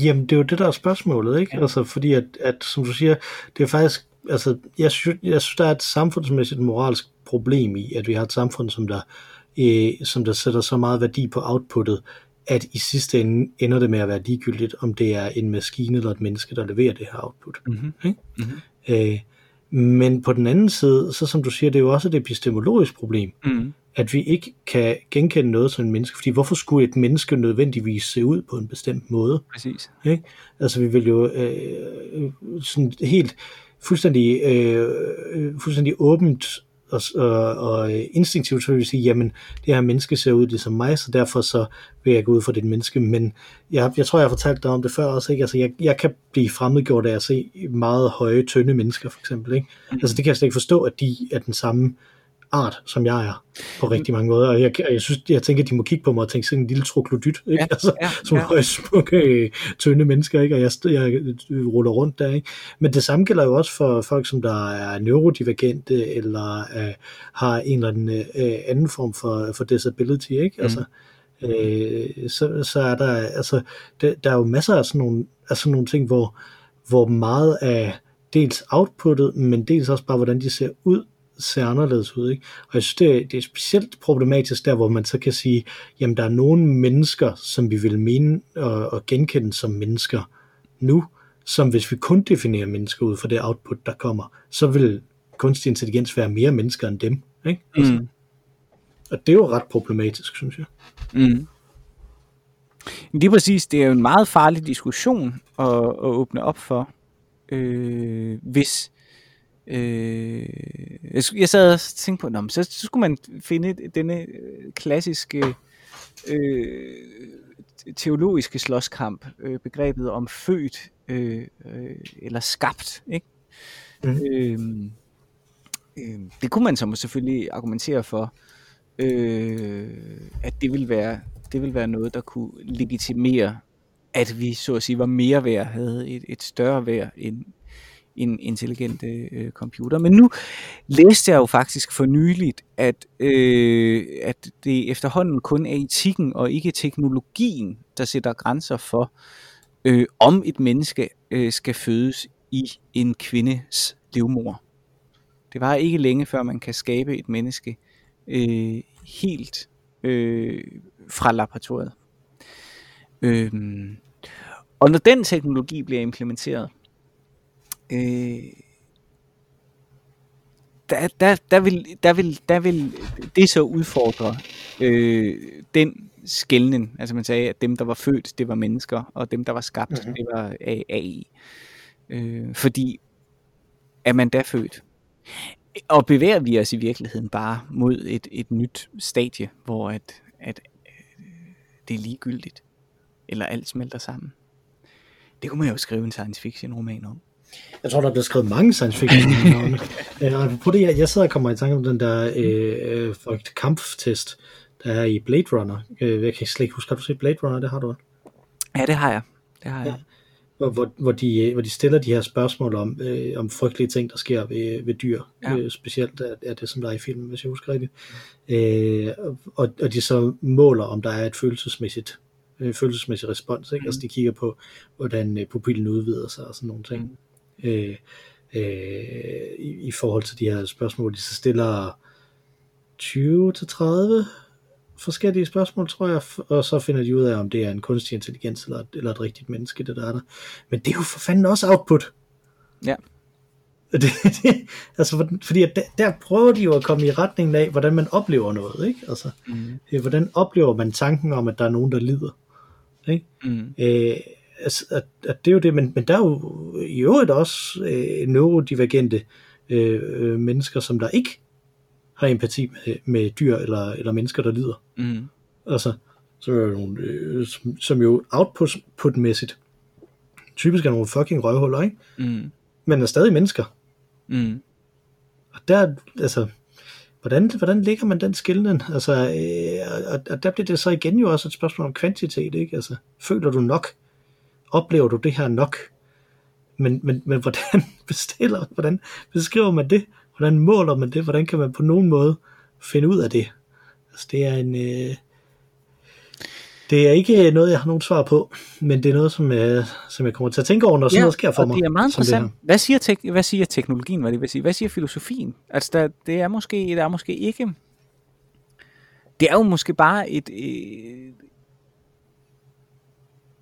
S1: Jamen, det er jo det, der er spørgsmålet, ikke? Ja. Altså, fordi at, at, som du siger, det er faktisk, altså, jeg synes, jeg synes, der er et samfundsmæssigt moralsk problem i, at vi har et samfund, som der, øh, som der sætter så meget værdi på outputtet, at i sidste ende ender det med at være ligegyldigt, om det er en maskine eller et menneske, der leverer det her output. Mm-hmm. Ikke? Mm-hmm. Øh, men på den anden side, så som du siger, det er jo også et epistemologisk problem, mm. at vi ikke kan genkende noget som en menneske, fordi hvorfor skulle et menneske nødvendigvis se ud på en bestemt måde?
S2: Præcis.
S1: Ikke? Altså vi vil jo øh, sådan helt fuldstændig, øh, fuldstændig åbent og, og, og instinktivt så vil vi sige, jamen det her menneske ser ud ligesom mig, så derfor så vil jeg gå ud for det menneske, men jeg, jeg tror, jeg har fortalt dig om det før også, ikke? Altså, jeg, jeg kan blive fremmedgjort af at se meget høje, tynde mennesker, for eksempel, ikke? Mm. Altså, det kan jeg slet ikke forstå, at de er den samme art, som jeg er, på rigtig mange måder. Og jeg, jeg synes, jeg tænker, at de må kigge på mig og tænke sådan en lille troglodyt, ikke? Ja, altså, ja, som ja. smukke, tynde mennesker, ikke? Og jeg, jeg ruller rundt der, ikke? Men det samme gælder jo også for folk, som der er neurodivergente, eller uh, har en eller anden uh, anden form for, for disability, ikke? Altså, mm. øh, så, så er der, altså, der, der er jo masser af sådan nogle, af sådan nogle ting, hvor, hvor meget af dels outputtet, men dels også bare, hvordan de ser ud, ser anderledes ud. Ikke? Og jeg synes, det er, det er specielt problematisk der, hvor man så kan sige, jamen der er nogle mennesker, som vi vil mene og, og genkende som mennesker nu, som hvis vi kun definerer mennesker ud fra det output, der kommer, så vil kunstig intelligens være mere mennesker end dem. Ikke? Altså, mm. Og det er jo ret problematisk, synes jeg. Mm.
S2: Lige præcis, det er jo en meget farlig diskussion at, at åbne op for, øh, hvis Øh, jeg, jeg sad og tænkte på, nå, så, så skulle man finde denne øh, klassiske øh, teologiske slåskamp, øh, begrebet om født øh, øh, eller skabt. Ikke? Mm. Øh, øh, det kunne man så selvfølgelig argumentere for, øh, at det vil være det vil være noget, der kunne legitimere, at vi så at sige var mere værd, havde et, et større værd end, en intelligent øh, computer. Men nu læste jeg jo faktisk for nyligt, at, øh, at det efterhånden kun er etikken og ikke teknologien, der sætter grænser for, øh, om et menneske øh, skal fødes i en kvindes livmor. Det var ikke længe før man kan skabe et menneske øh, helt øh, fra laboratoriet. Øh, og når den teknologi bliver implementeret, øh, der, der, der, vil, der, vil, der vil det så udfordre øh, den skældning. Altså man sagde, at dem, der var født, det var mennesker, og dem, der var skabt, mm-hmm. det var AI. Øh, fordi er man da født? Og bevæger vi os i virkeligheden bare mod et, et nyt stadie, hvor at, at øh, det er ligegyldigt, eller alt smelter sammen? Det kunne man jo skrive en science fiction roman om.
S1: Jeg tror, der er blevet skrevet mange science fiction øh, på det, jeg, jeg sidder og kommer i tanke om den der øh, øh kamptest, der er i Blade Runner. Øh, jeg kan slet ikke huske, har du set Blade Runner? Det har du.
S2: Ja, det har jeg. Det har jeg. Ja.
S1: Hvor, hvor, hvor, de, hvor de stiller de her spørgsmål om, øh, om frygtelige ting, der sker ved, ved dyr. Ja. Øh, specielt er, er det, som der er i filmen, hvis jeg husker rigtigt. Øh, og, og de så måler, om der er et følelsesmæssigt øh, følelsesmæssig respons. Ikke? Mm. Altså de kigger på, hvordan øh, pupillen udvider sig og sådan nogle ting. Øh, øh, i, i forhold til de her spørgsmål. De så stiller 20-30 forskellige spørgsmål, tror jeg, og så finder de ud af, om det er en kunstig intelligens eller, eller et rigtigt menneske, det der er der. Men det er jo for fanden også output.
S2: Ja.
S1: Det, det, altså, fordi at der, der prøver de jo at komme i retningen af, hvordan man oplever noget, ikke? Altså, mm. hvordan oplever man tanken om, at der er nogen, der lider, ikke? Mm. Øh, altså, at, at det er jo det, men, men der er jo i øvrigt også øh, neurodivergente øh, øh, mennesker, som der ikke har empati med, med dyr eller, eller mennesker, der lider. Mm. Altså, så er nogle, øh, som, som jo output-mæssigt typisk er nogle fucking røvhuller, ikke? Mm. Men er stadig mennesker. Mm. Og der, altså, hvordan, hvordan ligger man den skillenden? Altså, øh, og, og der bliver det så igen jo også et spørgsmål om kvantitet, ikke? Altså, føler du nok? Oplever du det her nok? Men, men, men hvordan bestiller, hvordan beskriver man det? Hvordan måler man det? Hvordan kan man på nogen måde finde ud af det? Altså det er en... Øh, det er ikke noget, jeg har nogen svar på, men det er noget, som jeg, som jeg kommer til at tænke over, når sådan ja, noget sker for mig.
S2: det er meget interessant. Hvad siger, tek- hvad siger teknologien, hvad det vil sige? Hvad siger filosofien? Altså, der, det er måske, det er måske ikke... Det er jo måske bare et, et,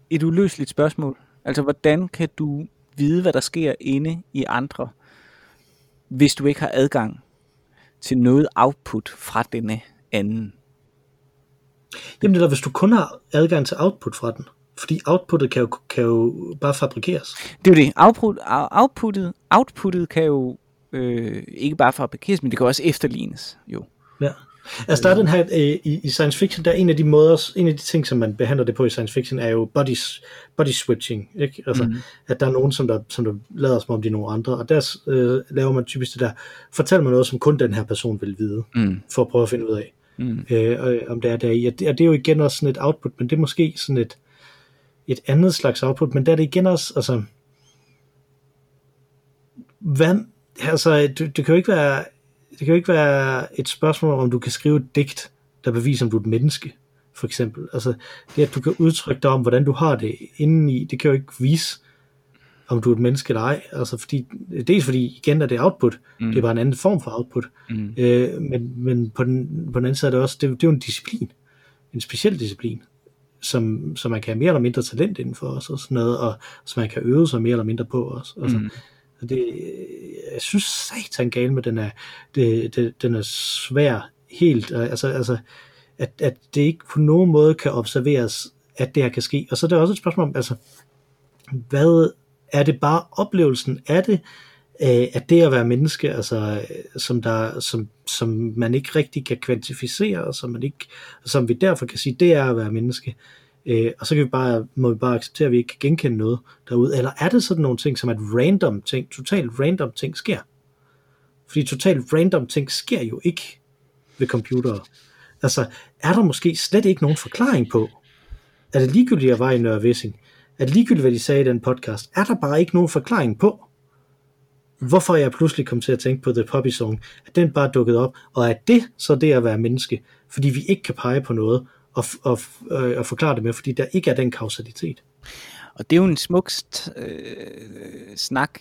S2: et uløseligt spørgsmål. Altså, hvordan kan du vide, hvad der sker inde i andre, hvis du ikke har adgang til noget output fra denne anden?
S1: Jamen det er hvis du kun har adgang til output fra den. Fordi outputtet kan jo, kan jo bare fabrikeres.
S2: Det er jo det. Output, outputtet, outputtet kan jo Øh, ikke bare parkeres, men det kan også efterlignes jo.
S1: Ja. Altså der er den her, øh, i, i science fiction, der er en af de måder, en af de ting, som man behandler det på i science fiction, er jo body, body switching, ikke? Altså, mm. at der er nogen, som der, som der lader som om de er nogle andre, og der øh, laver man typisk det der, fortæller man noget, som kun den her person vil vide, mm. for at prøve at finde ud af, mm. øh, om det er der i. Og det, og det er jo igen også sådan et output, men det er måske sådan et, et andet slags output, men der er det igen også, altså, hvad, altså, det, det kan jo ikke være, det kan jo ikke være et spørgsmål om du kan skrive et digt, der beviser, om du er et menneske, for eksempel. Altså, det at du kan udtrykke dig om, hvordan du har det indeni, det kan jo ikke vise, om du er et menneske eller ej. Altså, fordi, dels fordi, igen er det output, mm. det er bare en anden form for output, mm. øh, men, men på, den, på den anden side er det også, det, det er jo en disciplin, en speciel disciplin, som, som man kan have mere eller mindre talent indenfor os, og sådan noget, og som man kan øve sig mere eller mindre på os. Altså, mm det, jeg synes satan gale med den er, det, det, den er svær helt, altså, altså at, at det ikke på nogen måde kan observeres, at det her kan ske. Og så er der også et spørgsmål om, altså, hvad er det bare oplevelsen af det, at det at være menneske, altså, som, der, som, som man ikke rigtig kan kvantificere, og som, man ikke, som vi derfor kan sige, det er at være menneske. Øh, Øh, og så kan vi bare, må vi bare acceptere, at vi ikke kan genkende noget derude. Eller er det sådan nogle ting, som at random ting, totalt random ting sker? Fordi totalt random ting sker jo ikke ved computere. Altså, er der måske slet ikke nogen forklaring på, er det ligegyldigt, at jeg var i Nørre Vissing? Er ligegyldigt, hvad de sagde i den podcast? Er der bare ikke nogen forklaring på, hvorfor jeg pludselig kom til at tænke på The Poppy Song, at den bare dukkede op, og at det så det at være menneske, fordi vi ikke kan pege på noget, at, at, øh, at forklare det med, fordi der ikke er den kausalitet.
S2: Og det er jo en smuk øh, snak,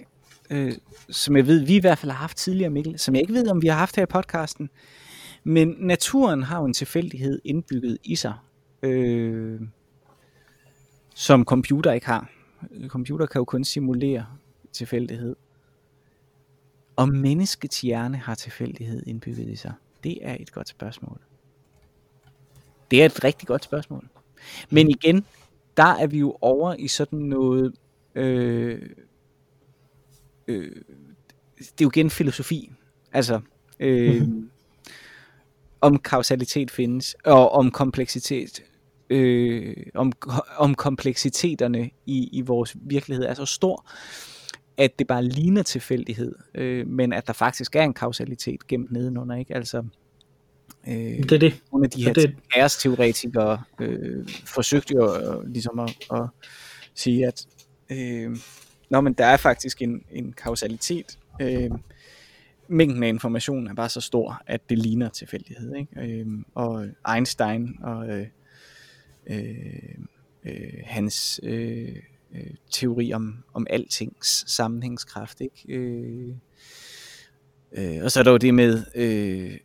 S2: øh, som jeg ved, vi i hvert fald har haft tidligere, Mikkel, som jeg ikke ved, om vi har haft her i podcasten. Men naturen har jo en tilfældighed indbygget i sig, øh, som computer ikke har. Computer kan jo kun simulere tilfældighed. Og menneskets hjerne har tilfældighed indbygget i sig. Det er et godt spørgsmål. Det er et rigtig godt spørgsmål. Men igen, der er vi jo over i sådan noget... Øh, øh, det er jo igen filosofi. Altså, øh, mm-hmm. om kausalitet findes, og om kompleksitet, øh, om, om kompleksiteterne i, i vores virkelighed er så stor, at det bare ligner tilfældighed, øh, men at der faktisk er en kausalitet gemt nedenunder, ikke? Altså,
S1: Øh, det er det.
S2: Nogle af de her det. æresteoretikere øh, forsøgte jo øh, ligesom at, at sige, at øh, nå, men der er faktisk en, en kausalitet. Øh, mængden af information er bare så stor, at det ligner tilfældighed. Ikke? Øh, og Einstein og øh, øh, øh, hans øh, øh, teori om, om altings sammenhængskraft. Ikke? Øh, øh, og så er der jo det med øh,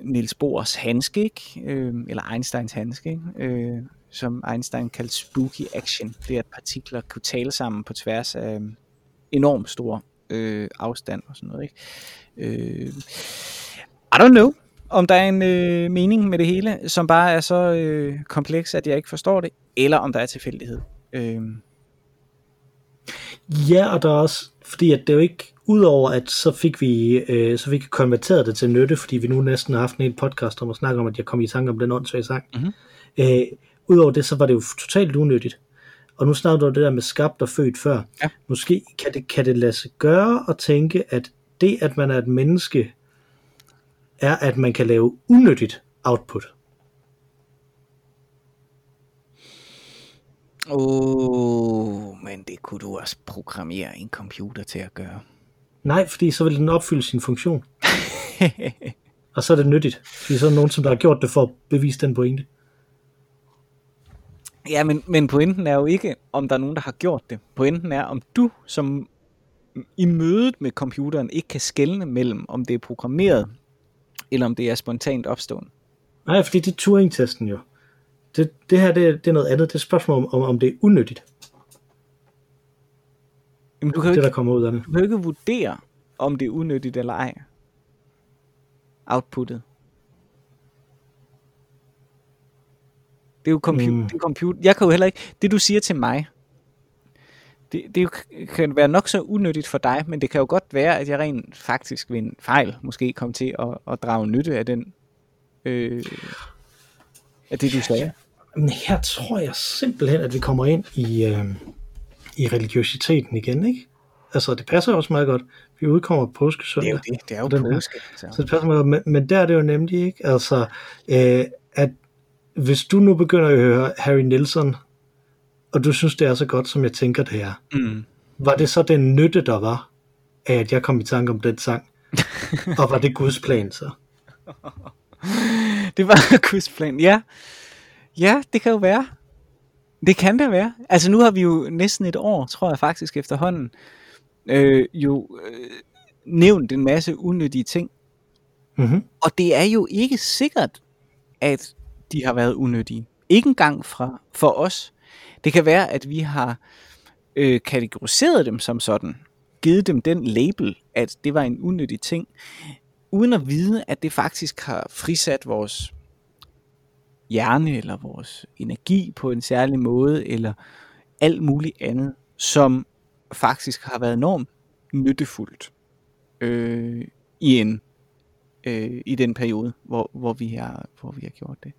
S2: Niels Bohrs handske, ikke? Øh, eller Einsteins handske, ikke? Øh, som Einstein kaldte spooky action. Det er, at partikler kunne tale sammen på tværs af øhm, enormt stor øh, afstand og sådan noget. Ikke? Øh, I don't know, om der er en øh, mening med det hele, som bare er så øh, kompleks, at jeg ikke forstår det, eller om der er tilfældighed. Øh.
S1: Ja, og der er også, fordi at det er jo ikke Udover at så fik vi øh, så fik vi konverteret det til nytte, fordi vi nu næsten har haft en hel podcast om at snakke om, at jeg kom i tanke om den åndssvage sang. Mm-hmm. Øh, Udover det, så var det jo totalt unyttigt. Og nu snakker du det der med skabt og født før. Ja. Måske kan det, kan det lade sig gøre at tænke, at det, at man er et menneske, er, at man kan lave unyttigt output.
S2: Åh, oh, men det kunne du også programmere en computer til at gøre.
S1: Nej, fordi så vil den opfylde sin funktion. og så er det nyttigt, fordi så er der nogen, som der har gjort det for at bevise den pointe.
S2: Ja, men, men pointen er jo ikke, om der er nogen, der har gjort det. Pointen er, om du som i mødet med computeren ikke kan skelne mellem, om det er programmeret, eller om det er spontant opstående.
S1: Nej, fordi det er Turing-testen jo. Det, det her det, det er noget andet. Det er et spørgsmål om, om det er unødigt.
S2: Jamen, du kan det, ikke, der kommer ud af det. Du kan ikke vurdere, om det er unødigt eller ej. Outputtet. Det er jo computer. Mm. Det er computer. Jeg kan jo heller ikke... Det du siger til mig, det, det jo kan være nok så unødigt for dig, men det kan jo godt være, at jeg rent faktisk ved en fejl måske kom til at, at drage nytte af den, øh, af det du sagde.
S1: Men her tror jeg simpelthen, at vi kommer ind i, øh, i religiøsiteten igen, ikke? Altså, det passer også meget godt. Vi udkommer på påskesøndag.
S2: Det er jo det, det er jo
S1: Den her.
S2: påske. Så.
S1: Så det passer meget godt. Men, men der er det jo nemlig ikke, altså, øh, at hvis du nu begynder at høre Harry Nilsson, og du synes, det er så godt, som jeg tænker, det er,
S2: Mm.
S1: var det så den nytte, der var, af at jeg kom i tanke om den sang? og var det Guds plan så?
S2: Det var Guds plan, ja. Ja, det kan jo være. Det kan det være. Altså nu har vi jo næsten et år, tror jeg faktisk efterhånden, øh, jo øh, nævnt en masse unyttige ting.
S1: Mm-hmm.
S2: Og det er jo ikke sikkert, at de har været unyttige. Ikke engang fra, for os. Det kan være, at vi har øh, kategoriseret dem som sådan. Givet dem den label, at det var en unyttig ting. Uden at vide, at det faktisk har frisat vores hjerne eller vores energi på en særlig måde, eller alt muligt andet, som faktisk har været enormt nyttefuldt øh, i en øh, i den periode, hvor, hvor, vi har, hvor vi har gjort det.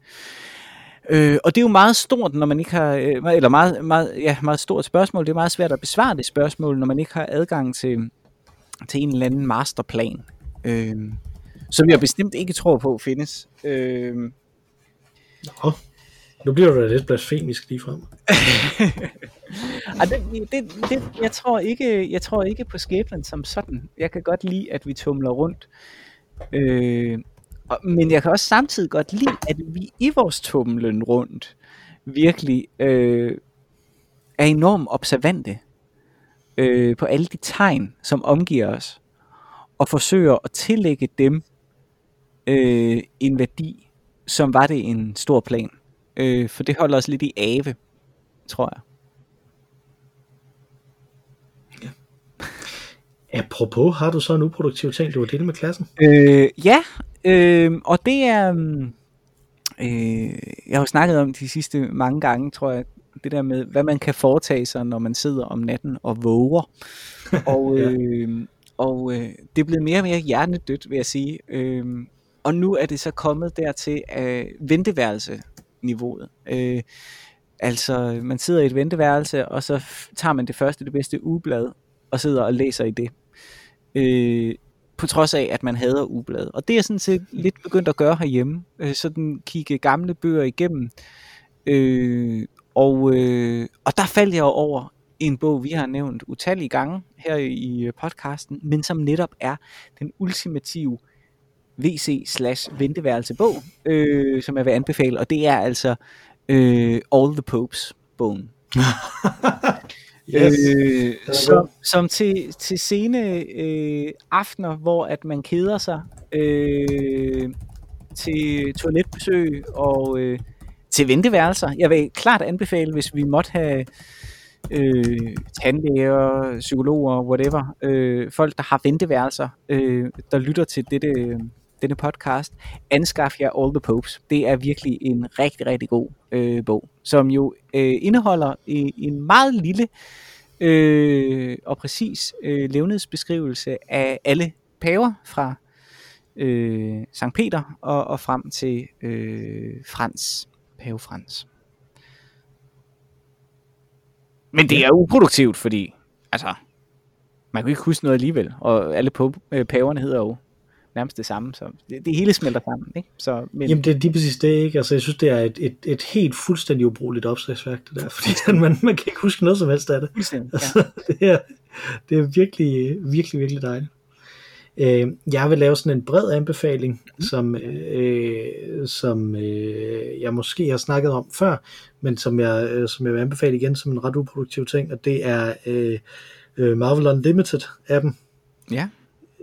S2: Øh, og det er jo meget stort, når man ikke har, øh, eller meget, meget, ja, meget stort spørgsmål. Det er meget svært at besvare det spørgsmål, når man ikke har adgang til, til en eller anden masterplan, øh, som jeg bestemt ikke tror på findes. Øh,
S1: Nå, nu bliver du da lidt blasfemisk lige frem.
S2: ah, det, det, det, jeg, tror ikke, jeg tror ikke på skæbnen som sådan. Jeg kan godt lide, at vi tumler rundt. Øh, og, men jeg kan også samtidig godt lide, at vi i vores tumlen rundt virkelig øh, er enormt observante øh, på alle de tegn, som omgiver os, og forsøger at tillægge dem øh, en værdi, som var det en stor plan. Øh, for det holder os lidt i ave, tror jeg.
S1: Apropos, har du så en uproduktiv ting, du vil dele med klassen?
S2: Øh, ja, øh, og det er... mm, Øh, jeg har jo snakket om de sidste mange gange, tror jeg, det der med, hvad man kan foretage sig, når man sidder om natten og våger. Og,
S1: Ja.
S2: øh, og øh, det er blevet mere og mere hjernedødt, vil jeg sige. Øh, og nu er det så kommet dertil øh, af venteværelse-niveauet. Øh, altså, man sidder i et venteværelse, og så tager man det første, det bedste ugeblad, og sidder og læser i det. Øh, på trods af, at man hader ugebladet. Og det er jeg sådan set lidt begyndt at gøre herhjemme. Øh, sådan kigge gamle bøger igennem. Øh, og, øh, og der faldt jeg over en bog, vi har nævnt utallige gange her i øh, podcasten, men som netop er den ultimative VC slash venteværelsebog, øh, som jeg vil anbefale, og det er altså øh, All the Popes bogen.
S1: Yes.
S2: Øh, som, som til, til sene øh, aftener, hvor at man keder sig øh, til toiletbesøg og øh, til venteværelser. Jeg vil klart anbefale, hvis vi måtte have øh, tandlæger, psykologer, whatever, øh, folk, der har venteværelser, øh, der lytter til dette, denne podcast, anskaf jer All the Popes. Det er virkelig en rigtig, rigtig god øh, bog, som jo øh, indeholder en, en meget lille øh, og præcis øh, levnedsbeskrivelse af alle paver fra øh, Sankt Peter og, og frem til øh, Frans, pave Frans. Men det er uproduktivt, fordi altså, man kan ikke huske noget alligevel, og alle øh, paverne hedder jo nærmest det samme, så det, det hele smelter sammen. Ikke? Så, men,
S1: Jamen det er lige præcis det, ikke? Altså jeg synes, det er et, et, et helt fuldstændig ubrugeligt opslagsværk, det der, fordi man, man kan ikke huske noget som helst af det.
S2: fuldstændig, ja.
S1: Altså, det, er, det er virkelig, virkelig, virkelig dejligt. Øh, jeg vil lave sådan en bred anbefaling, mm. som, øh, som øh, jeg måske har snakket om før, men som jeg, øh, som jeg vil anbefale igen som en ret uproduktiv ting, og det er øh, øh, Marvel Unlimited appen,
S2: ja.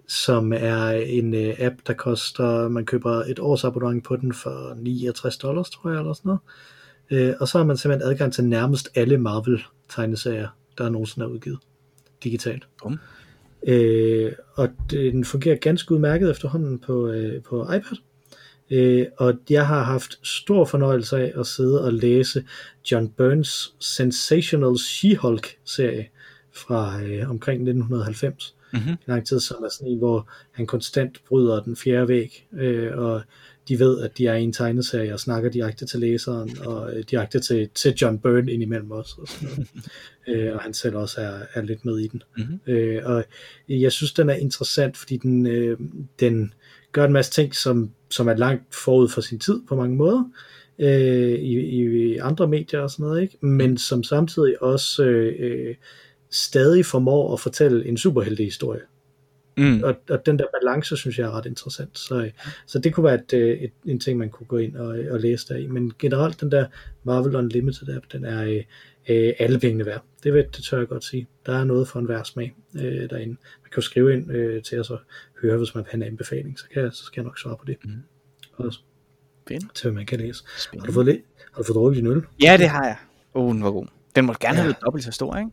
S1: Som er en øh, app, der koster, man køber et års abonnement på den for 69 dollars, tror jeg, eller sådan noget. Øh, og så har man simpelthen adgang til nærmest alle Marvel-tegneserier, der nogensinde er udgivet digitalt.
S2: Bum.
S1: Øh, og den fungerer ganske udmærket efterhånden på, øh, på iPad. Øh, og jeg har haft stor fornøjelse af at sidde og læse John Burns Sensational She-Hulk serie, fra øh, omkring 1990.
S3: Mm-hmm.
S1: lang tid, som er sådan en, hvor han konstant bryder den fjerde væg, øh, og de ved, at de er i en tegneserie og snakker direkte til læseren, og øh, direkte til, til John Byrne indimellem også, og, sådan noget. øh, og han selv også er, er lidt med i den.
S3: Mm-hmm.
S1: Øh, og jeg synes, den er interessant, fordi den, øh, den gør en masse ting, som, som er langt forud for sin tid på mange måder, øh, i, i andre medier og sådan noget, ikke? men som samtidig også øh, øh, stadig formår at fortælle en superheltehistorie.
S3: Mm.
S1: Og, og den der balance, synes jeg er ret interessant. Så, så det kunne være et, øh, et, en ting, man kunne gå ind og, og læse der i. Men generelt, den der Marvel Unlimited app, den er øh, øh, alle pengene værd. Det, ved, det tør jeg godt sige. Der er noget for en hver smag øh, derinde. Man kan jo skrive ind øh, til os og høre, hvis man vil have en anbefaling, så, kan jeg, så skal jeg nok svare på det.
S3: Mm.
S1: Også
S3: Fedt.
S1: til, hvad man kan læse. Har du
S3: Spændende.
S1: fået, har du fået drukket din øl?
S3: Ja, det har jeg. Åh, oh, den var god. Den må gerne have
S1: Ja.
S3: været dobbelt så stor, ikke?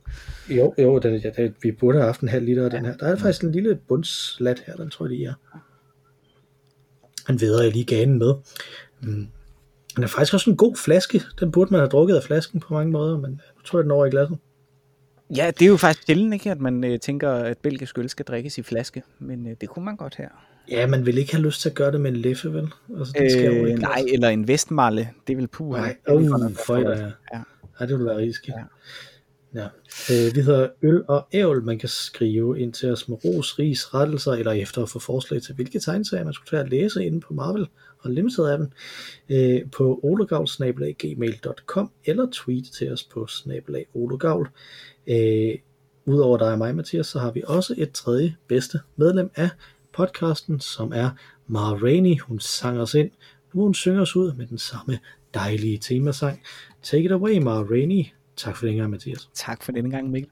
S1: Jo, jo den, ja, den, vi burde have haft en halv liter af den her. Der er faktisk en lille bundslat her, den tror jeg, det er. Den vedder jeg lige ganen med. Mm. Den er faktisk også en god flaske. Den burde man have drukket af flasken på mange måder, men nu tror jeg, den er over i glasset.
S3: Ja, det er jo faktisk sjældent, ikke, at man øh, tænker, at belgisk øl skal drikkes i flaske, men øh, det kunne man godt her.
S1: Ja, man vil ikke have lyst til at gøre det med en leffe, vel? Altså, den skal
S3: Øh,
S1: glasset.
S3: nej, eller en vestmalle, det vil puha.
S1: Nej, uh,
S3: være
S1: for
S3: for-
S1: ja.
S3: Ja.
S1: Ja, det ville være rigtig skidt.
S3: Ja.
S1: Ja. Øh, vi hedder Øl og Ævl. Man kan skrive ind til os med ros, ris, rettelser, eller efter at få forslag til, hvilke tegneserier man skulle tage at læse inde på Marvel og Limited-appen øh, på olegavl.gmail.com eller tweet til os på snabelag olegavl. Øh, Udover dig og mig, Mathias, så har vi også et tredje bedste medlem af podcasten, som er Mara Rainey. Hun sang os ind. Nu hun synge os ud med den samme dejlige temasang. Take it away, Mara Rainey. Tak for den gang, Mathias.
S3: Tak for den gang, Mikkel.